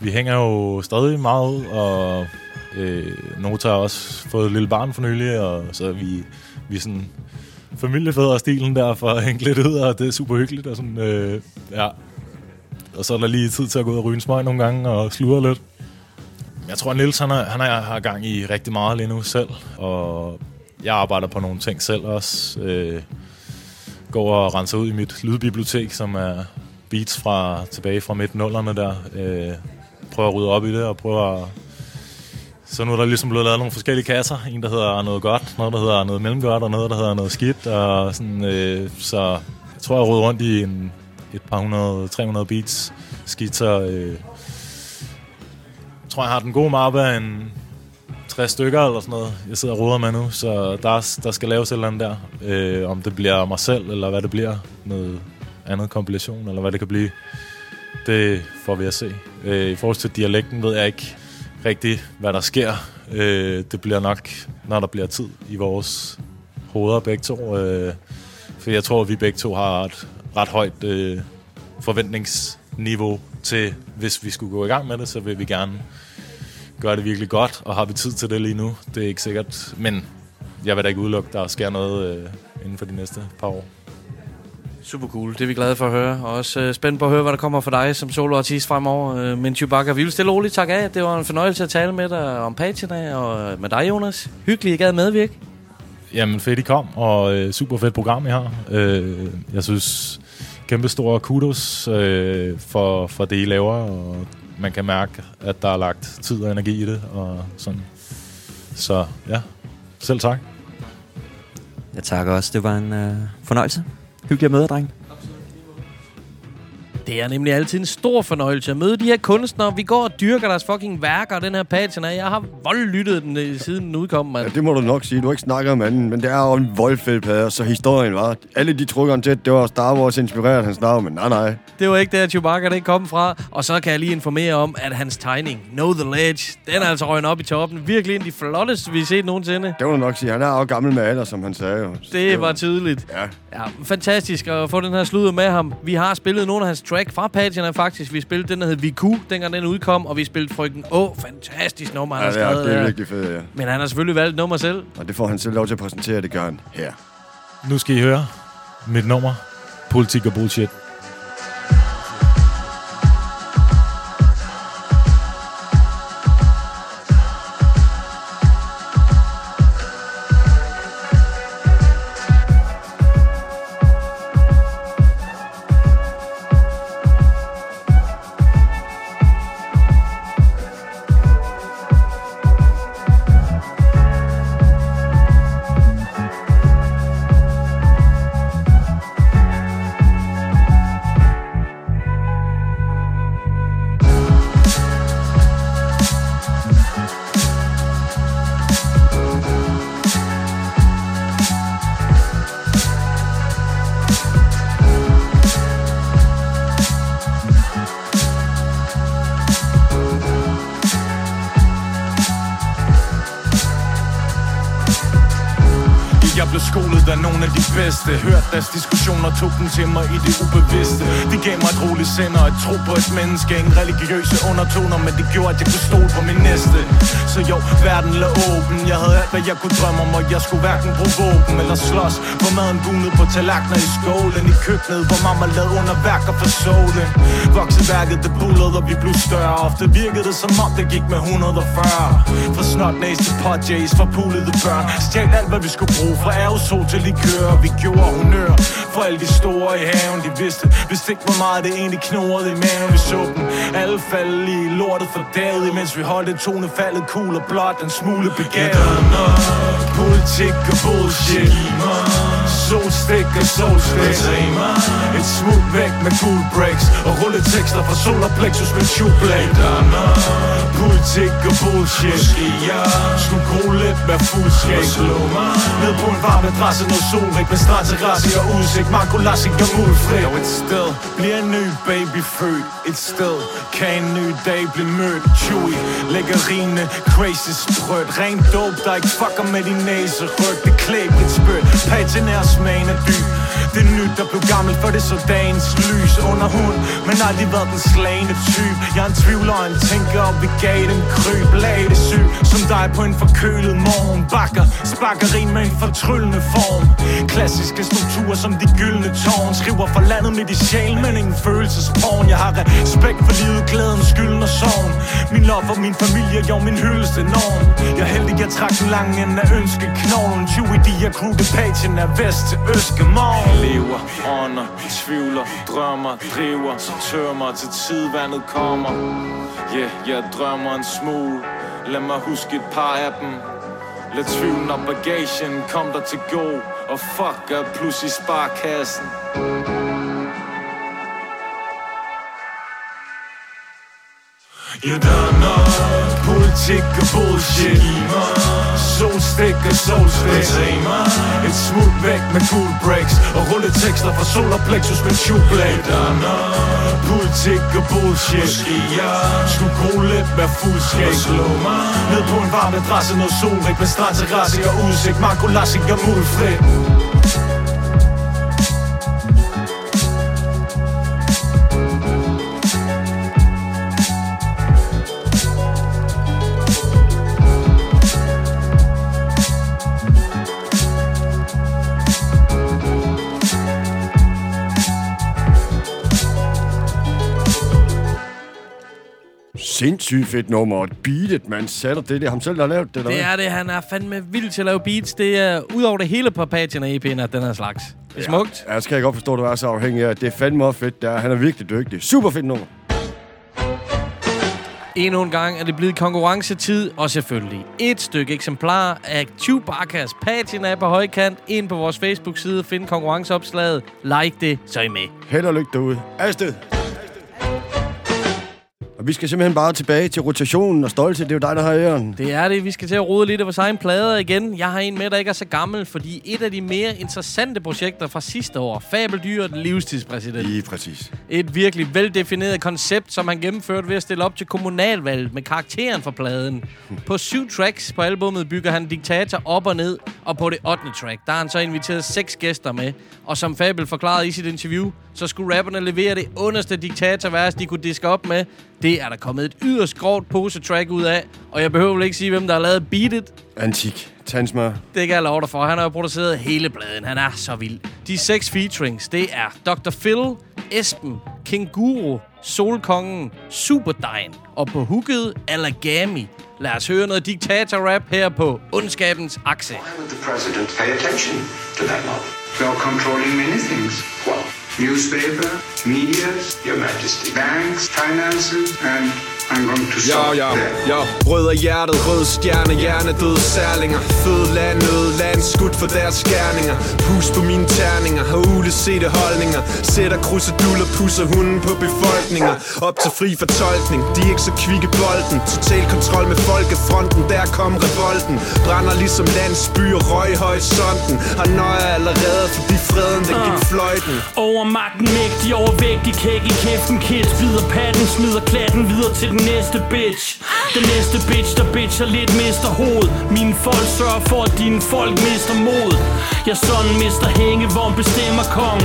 Vi hænger jo stadig meget ud, og øh, Nota har også fået et lille barn for nylig, og så er vi, vi er sådan familiefædre-stilen der for at hænge lidt ud, og det er super hyggeligt, og sådan, øh, ja. Og så er der lige tid til at gå ud og ryge en smøg nogle gange, og sludre lidt. Jeg tror, at Niels han er, han er, har gang i rigtig meget lige nu selv, og jeg arbejder på nogle ting selv også. Øh, går og renser ud i mit lydbibliotek, som er beats fra tilbage fra midt nullerne der. Øh, prøver at rydde op i det og prøver at så nu er der ligesom blevet lavet nogle forskellige kasser. En, der hedder noget godt, noget, der hedder noget mellemgodt, og noget, der hedder noget skidt. Og sådan, øh, så jeg tror, jeg rydder rundt i en, et par hundrede, 300 beats skitser. Øh, jeg tror, jeg har den gode mappe af en 60 stykker eller sådan noget, jeg sidder og roder med nu. Så der, der skal laves et eller andet der. Øh, om det bliver mig selv, eller hvad det bliver. Noget andet kompilation, eller hvad det kan blive. Det får vi at se. Øh, I forhold til dialekten ved jeg ikke rigtigt, hvad der sker. Øh, det bliver nok, når der bliver tid i vores hoveder begge to. Øh, for jeg tror, at vi begge to har et ret højt øh, forventningsniveau til, hvis vi skulle gå i gang med det, så vil vi gerne gøre det virkelig godt, og har vi tid til det lige nu? Det er ikke sikkert, men jeg vil da ikke udelukke, der sker noget øh, inden for de næste par år. Super cool. Det er vi glade for at høre. Og også øh, spændt på at høre, hvad der kommer for dig som soloartist fremover. Øh, men Chewbacca, vi vil stille roligt takke af. Det var en fornøjelse at tale med dig om Patina og med dig, Jonas. Hyggeligt, I gad medvirke. Jamen fedt, I kom, og øh, super fedt program, I har. Øh, jeg synes, kæmpe store kudos øh, for, for det, I laver, og man kan mærke, at der er lagt tid og energi i det, og sådan. Så ja, selv tak. Jeg takker også. Det var en øh, fornøjelse. Hyggelig at møde dig, dreng. Det er nemlig altid en stor fornøjelse at møde de her kunstnere. Vi går og dyrker deres fucking værker, og den her Patina. Jeg har voldlyttet den, øh, siden den udkom, mand. Ja, det må du nok sige. Du har ikke snakket om anden, men det er jo en voldfed plade, så historien var... Alle de trukker til, at det var Star Wars inspireret hans navn, men nej, nej. Det var ikke der, Chewbacca det kom fra. Og så kan jeg lige informere om, at hans tegning, Know the Ledge, den er altså røgnet op i toppen. Virkelig en af de flotteste, vi har set nogensinde. Det må du nok sige. Han er jo gammel med alder, som han sagde. Jo. Så Det var tydeligt. Ja. Ja, fantastisk at få den her sludder med ham. Vi har spillet nogle af hans track fra Patina faktisk. Vi spillede den, der hed Viku, dengang den udkom, og vi spillede Frygten Å. Fantastisk nummer, han Ja, har det er, skrevet. det er virkelig fedt, ja. Men han har selvfølgelig valgt nummer selv. Og det får han selv lov til at præsentere, det gør han her. Nu skal I høre mit nummer. Politik og bullshit. At tro på et menneske. Ingen religiøse undertoner, men det gjorde, at jeg kunne stole på min næste. Så jo, verden lå åben. Jeg havde alt, hvad jeg kunne drømme om Og jeg skulle hverken bruge våben eller slås. Hvor maden bunede på tallerkener i skålen. I køkkenet, hvor mamma lavede underværker for solen. Vokseværket, det bullede, og vi blev større. Ofte virkede det som om, det gik med 140 Fra snotnæs til potjays, fra pulede børn. Stjæl alt, hvad vi skulle bruge Fra aerosol til likør. Vi gjorde honør for alle de store i haven De vidste, vidste ikke, hvor meget det egentlig knurrede i maven så dem alle falde i lortet for daget Imens vi holdt tonefaldet cool og blot en smule begavet. Politik og bullshit Solstik og solstik. Et smut væk med cool breaks Og rulletekster fra solar plexus med shoeblade Politik og bullshit. Måske jeg Skulle gro lidt med fuldskæg. Slå mig Ned på en varm adresse, noget solrig Med strandterrasse og udsigt Marco Lassing og mulfri Og et sted bliver en ny baby født. Et sted kan en ny dag blive mødt. Chewy, lækkerine, crazy sprødt. Ren dope, der ikke fucker med din næse Ryg, det klæb et spødt Patinær smagen er dyb det nyt, der blev gammel, for det så dagens lys Under hund, men aldrig været den slagende type? Jeg er en tvivler og en tænker, og vi gav den kryb. Lag det syg, som dig på en forkølet morgen. Bakker, sparker rim med en fortryllende form. Klassiske strukturer som de gyldne tårn. Skriver for landet med i sjæl, men ingen følelsesporn. Jeg har respekt for livet, glæden, skylden og sorgen. Min lov for min familie, jo min hyldeste norm Jeg er heldig, jeg trak den lange ende af ønskeknoglen 20 i de her crew, det pagen er vest til Øskemorgen Lever, ånder, tvivler, drømmer, driver Så tørmer til tidvandet kommer. Yeah, jeg drømmer en smule. Lad mig huske et par af dem. Lad tvivlen og bagagen kom der til gå Og fuck er pludselig sparkassen. You don't know politik og bullshit. Solstik og solstik. Et smut væk med cool breaks Og rulletekster fra solar plexus med shoeblade politik og bullshit. Måske jeg skulle gro lidt mere fuldskab Ned på en varm adresse, noget solrik Med strandterrasse og udsigt. Marco Lassing og mulfrit sindssygt fedt nummer. Og beatet, man satte det. Det er ham selv, der har lavet det, eller Det er det. Han er fandme vild til at lave beats. Det er ud over det hele på Patchen og EP'en af den her slags. Det er smukt. Ja, jeg skal jeg godt forstå, at du er så afhængig af. Det er fandme også fedt. Der. Han er virkelig dygtig. Super fedt nummer. Endnu en gang er det blevet konkurrencetid, og selvfølgelig et stykke eksemplar af Chewbacca's patina på højkant ind på vores Facebook-side. Find konkurrenceopslaget. Like det, så er I med. Held og lykke derude. Afsted. Og vi skal simpelthen bare tilbage til rotationen og stolte. Det er jo dig, der har æren. Det er det. Vi skal til at rode lidt af vores egen plader igen. Jeg har en med, der ikke er så gammel, fordi et af de mere interessante projekter fra sidste år, Fabeldyret livstidspræsident. Lige præcis. Et virkelig veldefineret koncept, som han gennemførte ved at stille op til kommunalvalget med karakteren for pladen. På syv tracks på albummet bygger han diktator op og ned, og på det 8. track, der har han så inviteret seks gæster med. Og som Fabel forklarede i sit interview, så skulle rapperne levere det underste diktatorvers, de kunne diske op med. Det er der kommet et yderst grovt pose-track ud af, og jeg behøver vel ikke sige, hvem der har lavet Beat It. Antik. Tandsmør. Det kan jeg love dig for. Han har jo produceret hele pladen. Han er så vild. De seks featurings, det er Dr. Phil, Esben, King Guru, Solkongen, Superdejen og på hooket Alagami. Lad os høre noget diktator-rap her på Ondskabens Akse. the president pay attention to that mob? You're controlling many things. Well, newspaper, media, your majesty, banks, finances, and Ja, ja, ja. Rød af hjertet, rød stjerne, hjernedøde særlinger. Fød land, øde land, skudt for deres skærninger Pus på mine terninger, har ulesete holdninger. Sætter kruseduller, pusser hunden på befolkninger. Op til fri fortolkning, de er ikke så kvikke bolden. Total kontrol med folkefronten, der kom revolten. Brænder ligesom landsbyer, røg i horisonten. Har nøje allerede, fordi freden den gik fløjten. Overmagten mægtig, overvægtig, kæk i kæften kids Bider patten, smider klatten videre til den næste bitch. Den næste bitch, der bitcher lidt, mister hoved. Mine folk sørger for, at dine folk mister mod. Jeg sådan mister hænge, hvor bestemmer kong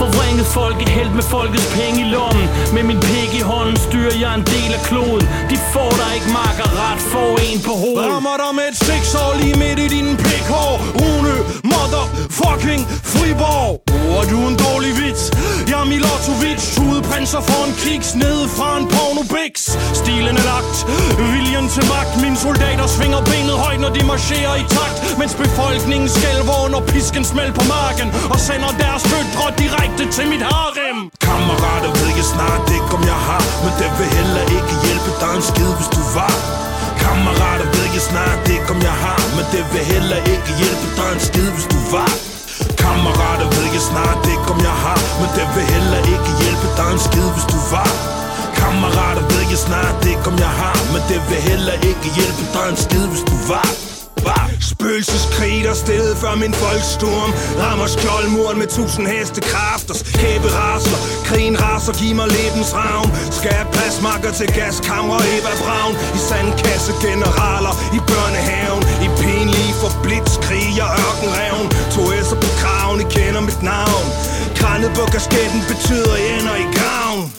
Forvrænget held med folkets penge i lommen. Med min pik i hånden styrer jeg en del af kloden. De får der ikke makker ret, får en på hovedet. Rammer dig med et stiksår lige midt i din pikhår. Rune, mother, fucking Friborg. Oh, du en dårlig vits? Jeg er Milotovic Tudeprinser for en kiks ned fra en pornobix Stilen er lagt, viljen til magt. Mine soldater svinger benet højt, når de marcherer i takt. Mens befolkningen skælver under pisken smæld på marken Og sender deres døtre direkte til mit harem. Kammerater ved jeg snart ikke om jeg har Men det vil heller ikke hjælpe dig en skid hvis du var. Kammerater ved jeg snart ikke om jeg har Men det vil heller ikke hjælpe dig en skid hvis du var. Kammerater ved jeg snart ikke om jeg har Men det vil heller ikke hjælpe dig en skid hvis du var. Kammerater ved jeg snart ikke om jeg har Men det vil heller ikke hjælpe dig en skid hvis du var. Var Spøgelseskrig der stedet før min voldstorm Rammer skjoldmuren med tusind heste kræfter Kæbe raser, krigen raser, giv mig lebens ravn. Skal jeg plasmakker til gaskammer Eva Braun. I sandkasse generaler i børnehaven. I pinlige for blitzkrig og ørkenrevn To S'er på kraven, I kender mit navn. Kranet på kasketten betyder I ender i graven.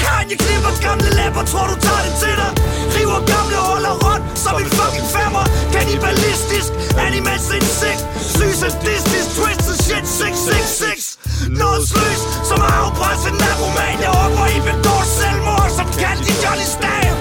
Kanye klipper gamle læber, tror du tager det til dig? River gamle huller rundt som en fucking femmer. Kannibalistisk, animals insekt Syg sadistisk, twisted shit 666 Noget sløs, som har afpresset narkoman Jeg håber I begår selvmord, som kaldt i Johnny Stav.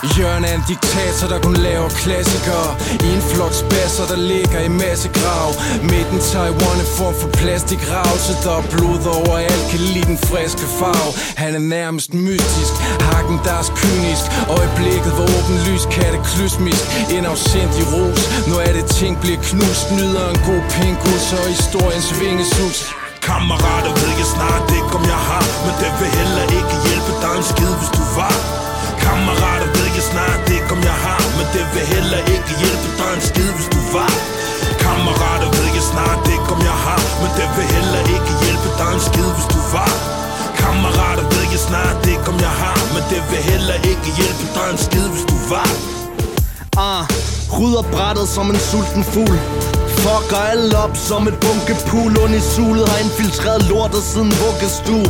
Jørgen er en diktator, der kun laver klassikere. I en flok spasser, der ligger i masse grav Midten Taiwan er form for plastikrav. Så der er blod overalt, kan lide den friske farve. Han er nærmest mystisk, hakken deres kynisk. Øjeblikket hvor åben lys, kataklysmisk En afsindig ros, nu er det ting bliver knust. Nyder en god pingus og historiens vingesus. Kammerater ved jeg snart ikke om jeg har. Men det vil heller ikke hjælpe dig en skid hvis du var. Kammerater ved jeg snart ikke om jeg har Men det vil heller ikke hjælpe dig en skid hvis du var. Kammerater ved jeg snart ikke om jeg har Men det vil heller ikke hjælpe dig en skid hvis du var. Kammerater ved jeg snart ikke om jeg har Men det vil heller ikke hjælpe dig en skid hvis du var. Ah, rydder brættet som en sulten fugl. Fucker alle op som et bunke pool Under i sulet har infiltreret lortet siden vuggestue.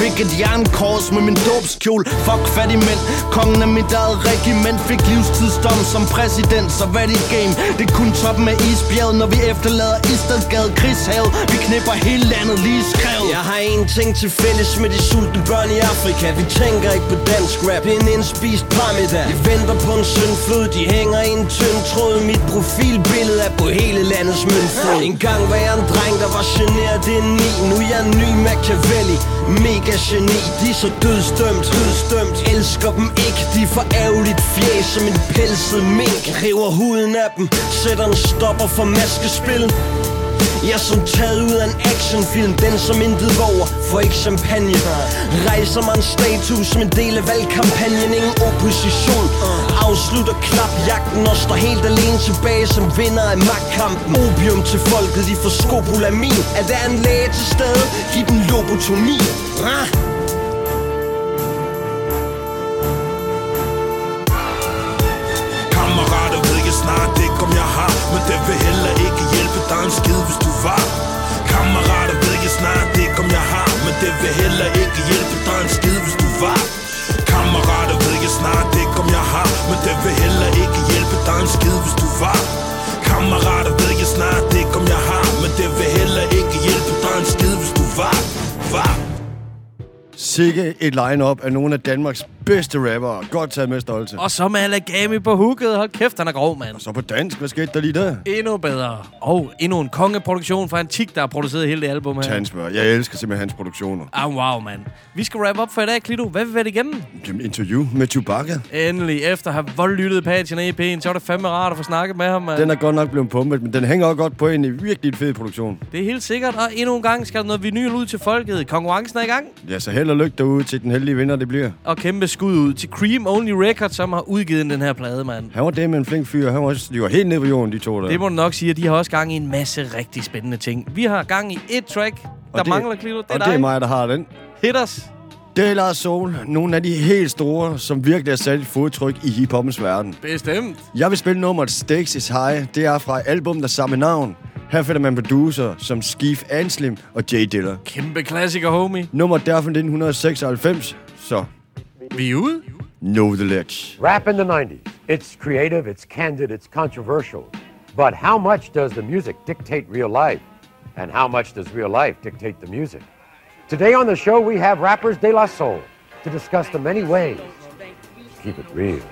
Fik et jernkors med min dåbskjol. Fuck fattig mænd. Kongen af mit eget regiment Fik livstidsdom som præsident Så hvad det game? Det er kun toppen af isbjerget Når vi efterlader Istedgade krigshavet Vi knipper hele landet lige skrevet. Jeg har en ting til fælles med de sultne børn i Afrika. Vi tænker ikke på dansk rap. Det er en indspist parmiddag Vi venter på en syndflod. De hænger i en tynd tråd. Mit profilbillede er på hele landets møntflod En gang var jeg en dreng, der var generet. Det er ni, nu er jeg en ny Machiavelli. Mega geni, de er så dødsdømt Dødsdømt, elsker dem ikke De er for ærgerligt fjæs som en pelset mink. River huden af dem, sætter en stopper for maskespil jeg som taget ud af en actionfilm Den som intet våger, får ikke champagne. Rejser mig en statue som en del af valgkampagnen Ingen opposition. Afslutter klapjagten og står helt alene tilbage Som vinder af magtkampen. Opium til folket, de får skopolamin Er der en læge til stede? Giv dem lobotomi. Kammerater ved jeg snart ikke om jeg har Men det vil heller ikke dig en skid hvis du var Kammerater ved jeg snart ikke om jeg har. Men det vil heller ikke hjælpe. Dig en skid hvis du var Kammerater ved jeg snart ikke om jeg har. Men det vil heller ikke hjælpe. Dig en skid hvis du var Kammerater ved jeg snart ikke om jeg har. Men det vil heller ikke hjælpe. Dig en skid hvis du var Var. Sikke et line-up af nogle af Danmarks bedste rappere. Godt taget med stolte. Og så med Alagami på hooket. Hold kæft, han er grov, mand. Så på dansk, hvad skete der lige der? Endnu bedre. Og endnu en kongeproduktion fra Antik, der har produceret hele det album her. Tansmør. Jeg elsker simpelthen hans produktioner. Ah, wow, mand. Vi skal wrap up for i dag, Klito. Hvad vil vi være igennem? Jamen, interview med Chewbacca. Endelig, efter at have voldlyttet Patchen af EP'en, så var det fandme rart at få snakket med ham, mand. Den er godt nok blevet pumpet, men den hænger også godt på en i virkelig en fed produktion. Det er helt sikkert, og endnu en gang skal der noget vinyl ud til folket. Konkurrencen er i gang. Ja, så held og lykke derude til den heldige vinder, det bliver. Og kæmpe skud ud til Cream Only Records, som har udgivet den her plade, mand. Han var det med en flink fyr. Han var også, de var helt nede på jorden, de to der. Det må du nok sige, at de har også gang i en masse rigtig spændende ting. Vi har gang i et track, der det- mangler, Klito. Det er og dig. det er mig, der har den. Hit os. Det er Lars Soul. Nogle af de helt store, som virkelig har sat et fodtryk i hiphoppens verden. Bestemt. Jeg vil spille nummeret Stakes is High. Det er fra album, der samme navn. Her finder man producer som Skeef Anslim og Jay Diller. Kæmpe klassiker, homie. Nummer der fra 1996, så vi er ude. Know the ledge. Rap in the 90s. It's creative, it's candid, it's controversial. But how much does the music dictate real life? And how much does real life dictate the music? Today on the show, we have rappers De La Soul to discuss the many ways. to Keep it real.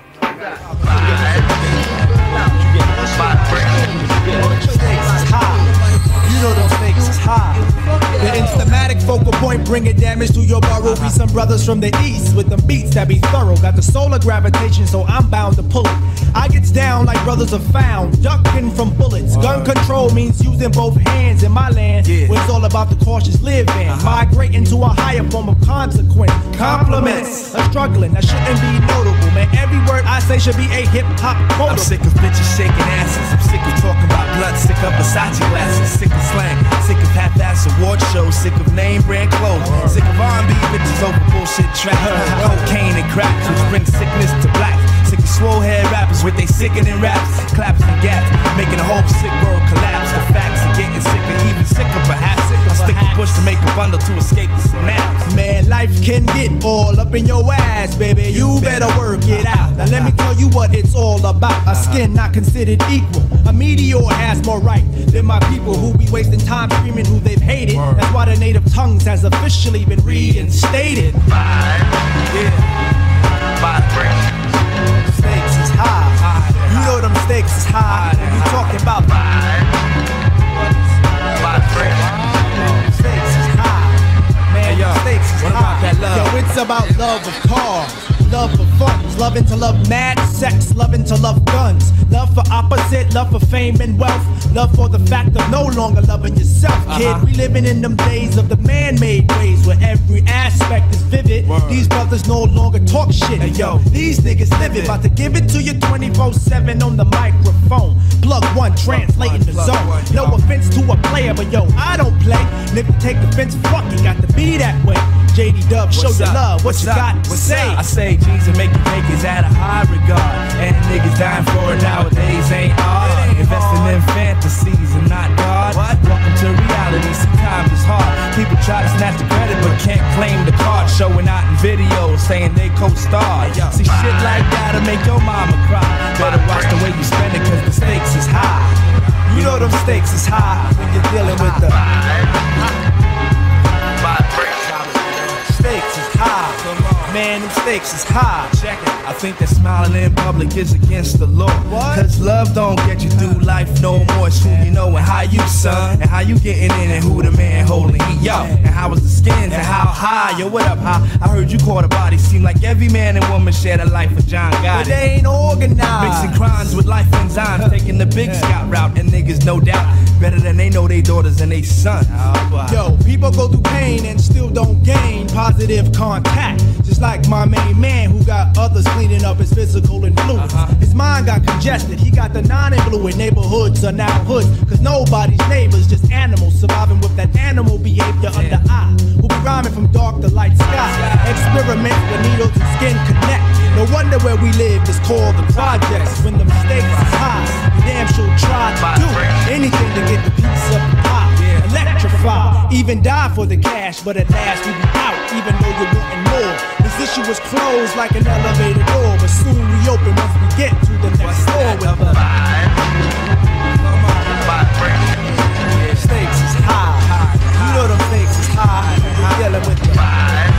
Bringing damage to your burrow. Be some brothers from the east with them beats that be thorough. Got the solar gravitation, so I'm bound to pull it. I gets down like brothers are found, ducking from bullets. Gun control means using both hands in my land. When it's all about the cautious living, uh-huh. migrating to a higher form of consequence. Compliments, a struggling that shouldn't be notable, man. Every word I say should be a hip hop. I'm sick of bitches shaking asses. I'm sick of talking about blood. Sick of Versace glasses. Sick of slang. Sick of half-ass award shows. Sick of name brand clothes. Sick of R&B bitches over bullshit trap. Cocaine and crack, which brings sickness to black. Sick of swole head rappers with they sickening raps, claps and gaps, making the whole sick world collapse. The facts are getting sicker, even sicker perhaps. I stick a bush to make a bundle to escape the synapse. Man, life can get all up in your ass, baby. You better work it out. Now let me tell you what it's all about. A uh-huh. skin not considered equal. A meteor has more right than my people who be wasting time screaming who they've hated. That's why the native tongues has officially been reinstated. Five. Yeah. Five Stakes is high. You know them stakes is high. You talking about Stakes is high. Man, yo, stakes is high. Yo, it's about love of cars. Love for funds, loving to love mad sex, loving to love guns, love for opposite, love for fame and wealth, love for the fact of no longer loving yourself, kid. We living in them days of the man-made ways where every aspect is vivid. These brothers no longer talk shit, hey, yo. These niggas live it, about to give it to you 24/7 on the microphone. Plug one, translating the zone. No offense to a player, but yo, I don't play. And if you take offense, fuck it, got to be that way. JD Dub, show your love. What you got to say? I say G's and making at a high regard. And niggas dying for it nowadays ain't odd. Investing in fantasies and not God. Welcome to reality, see times is hard. People try to snatch the credit but can't claim the card. Showing out in videos saying they co-star. See shit like that'll make your mama cry. Better watch the way you spend it cause the stakes is high. You know them stakes is high when you're dealing with the stakes is high. Man, them stakes is high. Check it. I think that smiling in public is against the law. Cause love don't get you through life no more. It's who you know and how you son. And how you getting in and who the man holding heat. Yo, and how was the skins and how high. Yo, what up, high? I heard you caught a body. Seem like every man and woman shared a life with John Gotti. But they ain't organized. Mixing crimes with life enzymes. Taking the big scout route. And niggas, no doubt, better than they know they daughters and they sons. Oh, Yo, people go through pain and still don't gain positive contact. Just like my main man who got others cleaning up his physical influence. Uh-huh. His mind got congested, he got the non-influent neighborhoods are now hoods. Cause nobody's neighbors, just animals surviving with that animal behavior under eye. Who be rhyming from dark to light sky. Experiment with needles and skin connect. No wonder where we live is called the projects. When the mistakes is high, we damn sure try to do anything to get the piece of pie. Electrify, even die for the cash, but at last we be out, even though you're wanting more. This issue was closed like an elevator door, but soon we open once we get to the next floor with the Yeah, stakes is high. You know them stakes is high. We're dealing with the